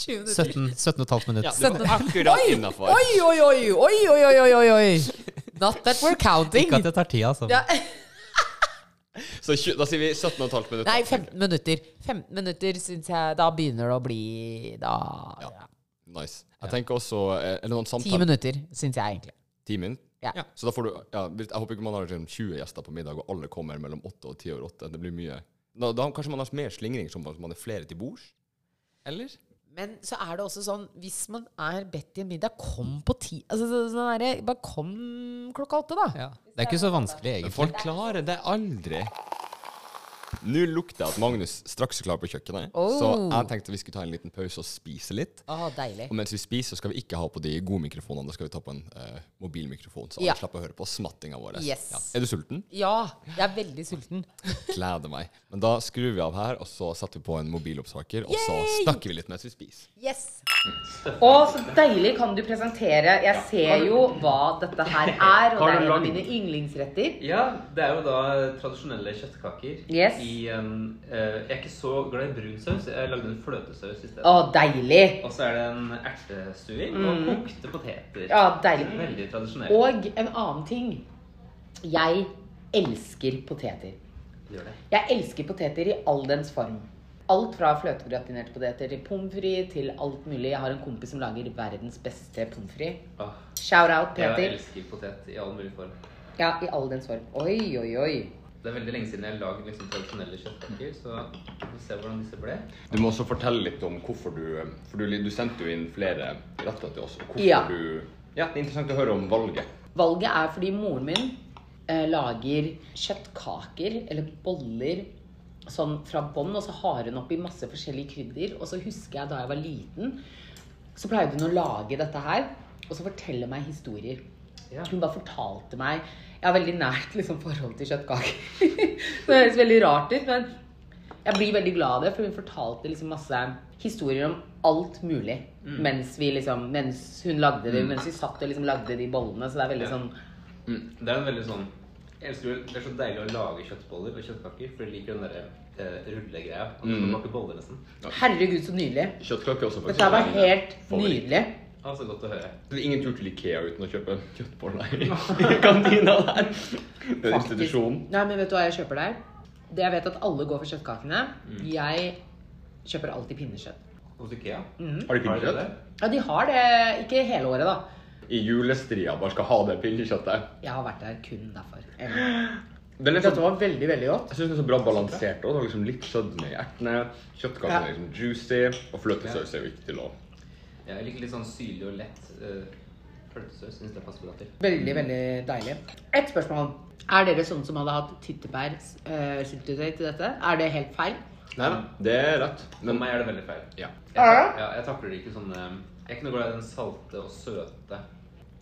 20 minutter. 17, 17 og et. Ja, det var akkurat innafor. Oi, oi! Oi, oi, oi, oi, oi, oi! Not that we're counting. Ikke at det tar tid, altså. Ja. Så da sier vi 17,5 minutter. Nei, 15 minutter. 15 minutter syns jeg Da begynner det å bli Da Ja. ja. Nice. Jeg tenker også Eller Er det noen 10 samtaler? minutter, syns jeg egentlig. Ti minutter? Ja. Så da får du ja, Jeg håper ikke man har sånn 20 gjester på middag, og alle kommer mellom 8 og 10 over 8. Det blir mye. Da, da kanskje man har mer slingring, som om man er flere til bords? Eller? Men så er det også sånn Hvis man er bedt i en middag, kom på ti altså, så, sånn der, Bare kom klokka åtte, da. Ja. Det er ikke så vanskelig, Men egentlig. folk klarer det aldri. Nå lukter jeg at Magnus straks er klar på kjøkkenet, Oh. så jeg tenkte vi skulle ta en liten pause og spise litt. Oh, deilig. Og mens vi spiser, så skal vi ikke ha på de gode mikrofonene, da skal vi ta på en uh, mobilmikrofon, så alle Ja. slipper å høre på smattinga vår. Yes. Ja. Er du sulten? Ja, jeg er veldig sulten. Gleder meg. Men da skrur vi av her, og så setter vi på en mobilopptaker, og så snakker vi litt mens vi spiser. Yes. Å, så deilig. Kan du presentere? Jeg ser jo hva dette her er, og det er en av mine yndlingsretter. Ja, det er jo da tradisjonelle kjøttkaker Yes. I um, uh, Jeg er ikke så glad i brun saus. Jeg lagde en fløtesaus i stedet. Å, deilig. Og så er det en ertestuing og kokte poteter. Mm. Ja, deilig. Veldig tradisjonelt. Og en annen ting. Jeg elsker poteter. Gjør det. Jeg elsker poteter i all dens form. Alt fra fløtegratinerte poteter til pommes frites til alt mulig. Jeg har en kompis som lager verdens beste pommes frites. Åh, Shout out, Peter. jeg elsker potet i all mulig form. Ja, i all dens form. Oi, oi, oi. Det er veldig lenge siden jeg lagde liksom tradisjonelle kjøttkaker, så vi får se hvordan disse ble. Du må også fortelle litt om hvorfor du For du, du sendte jo inn flere retter til oss. Og hvorfor Ja. du Ja, det er interessant å høre om valget. Valget er fordi moren min eh, lager kjøttkaker eller boller sånn fra bånn, og så har hun oppi masse forskjellige krydder. Og så husker jeg da jeg var liten, så pleide hun å lage dette her, og så fortelle meg historier. Ja. Hun bare fortalte meg Jeg har veldig nært liksom, forhold til kjøttkaker. det høres veldig rart ut, men jeg blir veldig glad av det, for hun fortalte liksom masse historier om alt mulig mens, vi, liksom, mens hun lagde det, mens vi satt og liksom lagde de bollene. Så det er veldig Ja. sånn Mm. Det er en veldig sånn jeg elsker, Det er så deilig å lage kjøttboller og kjøttkaker, for jeg liker den der eh, rullegreia. Mm. boller nesten. Herregud, så nydelig. Kjøttkaker også, Dette her var helt Favoritt. Nydelig. Altså, godt å høre. Det er ingen tur til Ikea uten å kjøpe kjøttboller i i kantina der. Det er institusjonen. Nei, men vet du hva jeg kjøper der? Det jeg vet at alle går for kjøttkakene. Mm. Jeg kjøper alltid pinnekjøtt. Hos Ikea. Mm. Har de pinnekjøtt? Ja, de har det. Ikke hele året, da. I julestria bare skal ha det pinnekjøttet. Jeg har vært der kun derfor. Det liksom, Dette sånn, var veldig, veldig godt. jeg synes det er så bra balansert. også. Det var liksom litt sødme i ertene. Kjøttkakene Ja. er liksom juicy, og fløtesaus er viktig til å jeg liker litt sånn syrlig og lett uh, pølsesaus. Syns det passer bra til. Veldig, veldig deilig. Et spørsmål. Er dere sånne som hadde hatt tyttebærsyltetøy til dette? Er det helt feil? Nei da, det er rett. For Men meg er det veldig feil. ja. Jeg, tak ja, jeg takler ikke sånne Jeg er ikke noe glad i den salte og søte.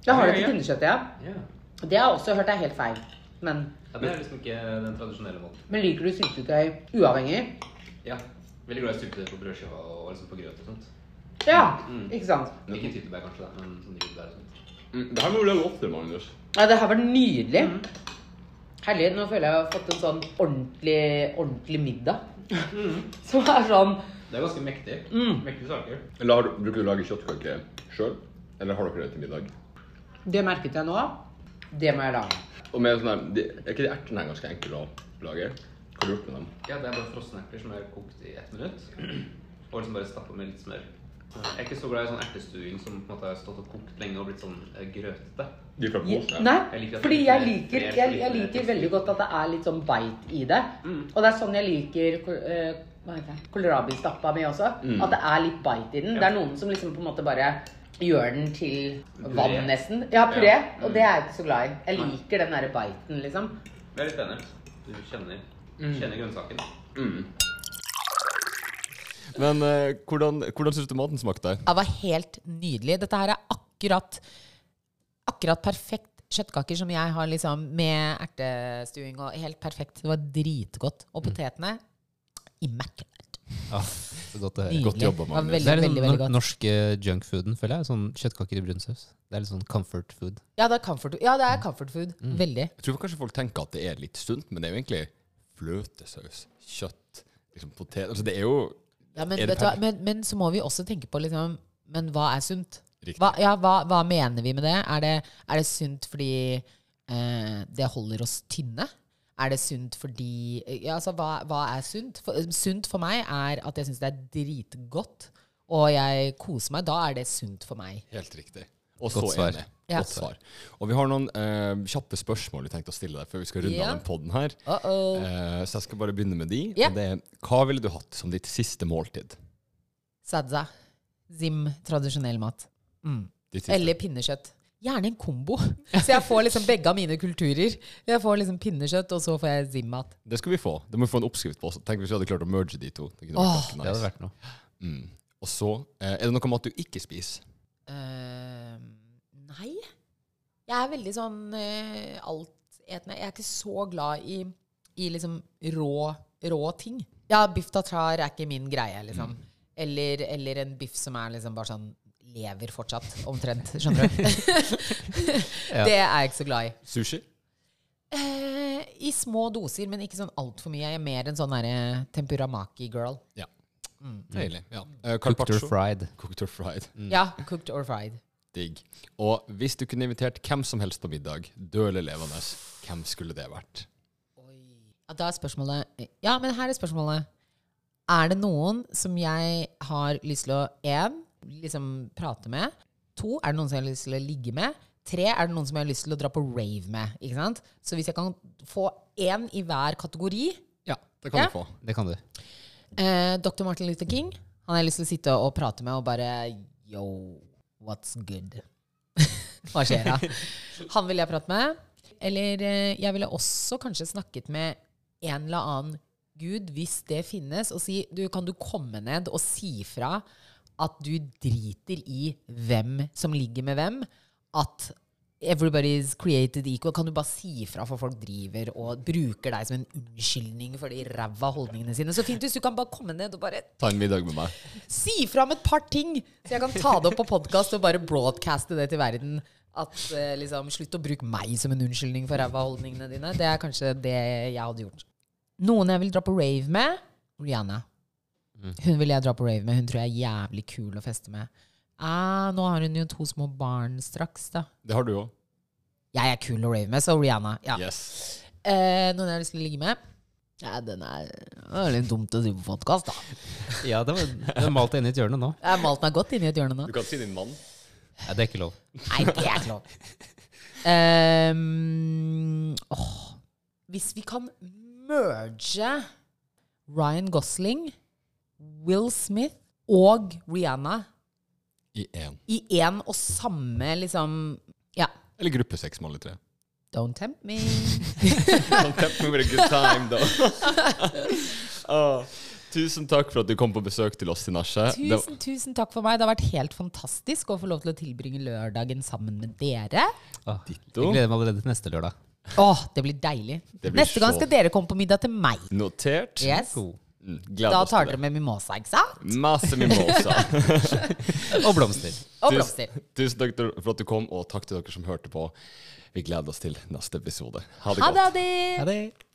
Da har du til pinnekjøttet, ja. Ja. Det har jeg også hørt er helt feil. Men, ja, Det er liksom ikke den tradisjonelle måten. men liker du syltetøy uavhengig? Ja. Veldig glad i syltetøy på brødskiva og liksom på grøt og sånt. Ja, Mm. ikke sant? Ikke tyttebær kanskje, da, men sånn jordbær og sånt. Mm, Det her må du lage oftere, Magnus. Ja, det her var nydelig. Herlig. Nå føler jeg jeg har fått en sånn ordentlig, ordentlig middag. Som er sånn Det er ganske mektig. Mm. Mektige saker. Eller har, du- bruker du å lage kjøttkake sjøl? Eller har dere det til middag? Det merket jeg nå. Det må jeg lage. Og med sånn her, de, Er ikke de ertene her ganske enkle å lage? Hva har du gjort med dem? Ja, det er bare frosne erter som er kokt i ett minutt. Og liksom bare stappa med litt smør. Jeg er ikke så glad i sånn ertestuing som på en måte har stått og kokt lenge og blitt sånn eh, grøtete. Ja. Nei, Jeg fordi jeg er liker, jeg, jeg liker veldig godt at det er litt sånn beit i det. Og det er sånn jeg liker kål- eh, hva heter det? kålrabistappa mi også. Mm. At det er litt beit i den. Det er noen som liksom på en måte bare gjør den til vann, Puré. nesten. Ja, puré. Ja. Og det er jeg ikke så glad i. Jeg liker den derre biten, liksom. Det er litt enig. Du kjenner, kjenner grønnsaken. Mm. Men eh, hvordan, hvordan syns du maten smakte? Det var helt nydelig. Dette her er akkurat, akkurat perfekt kjøttkaker som jeg har liksom med ertestuing og helt perfekt. Det var dritgodt. Og potetene immaculate. Ah, så godt å høre. Nydelig. Godt jobba, Det var Magnus. Det er veldig, den veldig godt. norske junkfooden, føler jeg. Sånn kjøttkaker i brunsaus. Det er litt sånn comfort food. Ja, det er comfort, ja, det er comfort food. Veldig. Jeg tror kanskje folk tenker at det er litt sunt, men det er jo egentlig fløtesaus, kjøtt, liksom potet Altså det er jo Ja, men, vet du hva, men, men så må vi også tenke på liksom Men hva er sunt? Hva, ja, hva, hva mener vi med det? Er det, er det sunt fordi eh, det holder oss tynne? Er det sunt fordi ja, altså, hva, hva er sunt? For, sunt for meg er at jeg syns det er dritgodt, og jeg koser meg. Da er det sunt for meg. Helt riktig. Og så enig. Ja. Godt svar. Og vi har noen eh, kjappe spørsmål vi tenkte å stille deg før vi skal runde Ja. av den podden her. Uh -oh. Eh, så jeg skal bare begynne med de. Ja. Og det er, hva ville du hatt som ditt siste måltid? Sadza. Zim. Tradisjonell mat. Mm. Ditt siste. Eller pinnekjøtt. Gjerne en kombo. Så jeg får liksom begge av mine kulturer. Jeg får liksom pinnekjøtt, og så får jeg zim-mat. Det skal vi få. Det må vi få en oppskrift på også. Tenk hvis vi hadde klart å merge de to. Det, kunne vært ganske Det nice. hadde vært noe. mm. Og så eh, er det noe mat du ikke spiser. Eh, nei. Jeg er veldig sånn uh, altetende. Jeg er ikke så glad i, i liksom rå, rå ting. Ja, biff tartar er ikke min greie, liksom. Eller, eller en biff som er liksom bare sånn lever fortsatt, omtrent. Skjønner du? Ja. Det er jeg ikke så glad i. Sushi? Eh, I små doser, men ikke sånn altfor mye. Jeg er mer en sånn tempuramaki-girl. Ja. Deilig. Ja. Uh, Cooked or fried. Cooked or fried. Ja, cooked or fried. Digg. Og hvis du kunne invitert hvem som helst på middag, død eller levende, hvem skulle det vært? Ja, da er spørsmålet Ja, men her er spørsmålet. Er det noen som jeg har lyst til å én, liksom prate med? To, er det noen som jeg har lyst til å ligge med? Tre, er det noen som jeg har lyst til å dra på rave med? Ikke sant? Så hvis jeg kan få én i hver kategori Ja, det kan Ja. du få. Det kan du. eh, Dr. Martin Luther King, han har jeg lyst til å sitte og prate med og bare Yo, what's good? Hva skjer da? Han vil jeg prate med. Eller eh, jeg ville også kanskje snakket med en eller annen gud, hvis det finnes, og si du, Kan du komme ned og si fra at du driter i hvem som ligger med hvem? At everybody's created equal. Kan du bare si fra for folk driver og bruker deg som en unnskyldning for de ræva holdningene sine? Så fint hvis du kan bare komme ned og bare Ta en middag med meg. si fra om et par ting, så jeg kan ta det opp på podkast og bare broadcaste det til verden. At eh, liksom, Slutt å bruke meg som en unnskyldning for ræva holdningene dine. Det er kanskje det jeg hadde gjort. Noen jeg vil dra på rave med? Rihanna. Hun vil jeg dra på rave med. Hun tror jeg er jævlig kul å feste med. Ah, nå har hun jo to små barn straks, da. Det har du òg. Jeg er kul å rave med, så Rihanna. Ja. Yes. Eh, noen jeg har lyst til å ligge med? Ja, den er, det er litt dumt å si på podkast, da. Ja, det var, det var malt inn i et hjørne nå. Jeg har malt meg godt inn i et hjørne nå. Du kan si din mann. Ja, det er ikke lov. Nei, det er ikke lov. um, åh, hvis vi kan merge Ryan Gosling, Will Smith og Rihanna I én. i én og samme liksom Ja. Eller gruppe seks med alle tre. Don't tempt me. Don't tempt me with a good time, da. oh. tusen takk for at du kom på besøk til oss, Tinashe. Det- Tusen, tusen takk for meg. Det har vært helt fantastisk å få lov til å tilbringe lørdagen sammen med dere. Ditto. jeg gleder meg allerede til neste lørdag. Åh, det blir deilig. Det blir Neste gang skal dere komme på middag til meg. Notert. Yes. God. Mm, gleder Da tar dere med mimosa, ikke sant? Masse mimosa. Og blomster. Og Tusen- blomster. Tusen takk for at du kom, og takk til dere som hørte på. Vi gleder oss til neste episode. Ha det Ha godt. Ha det.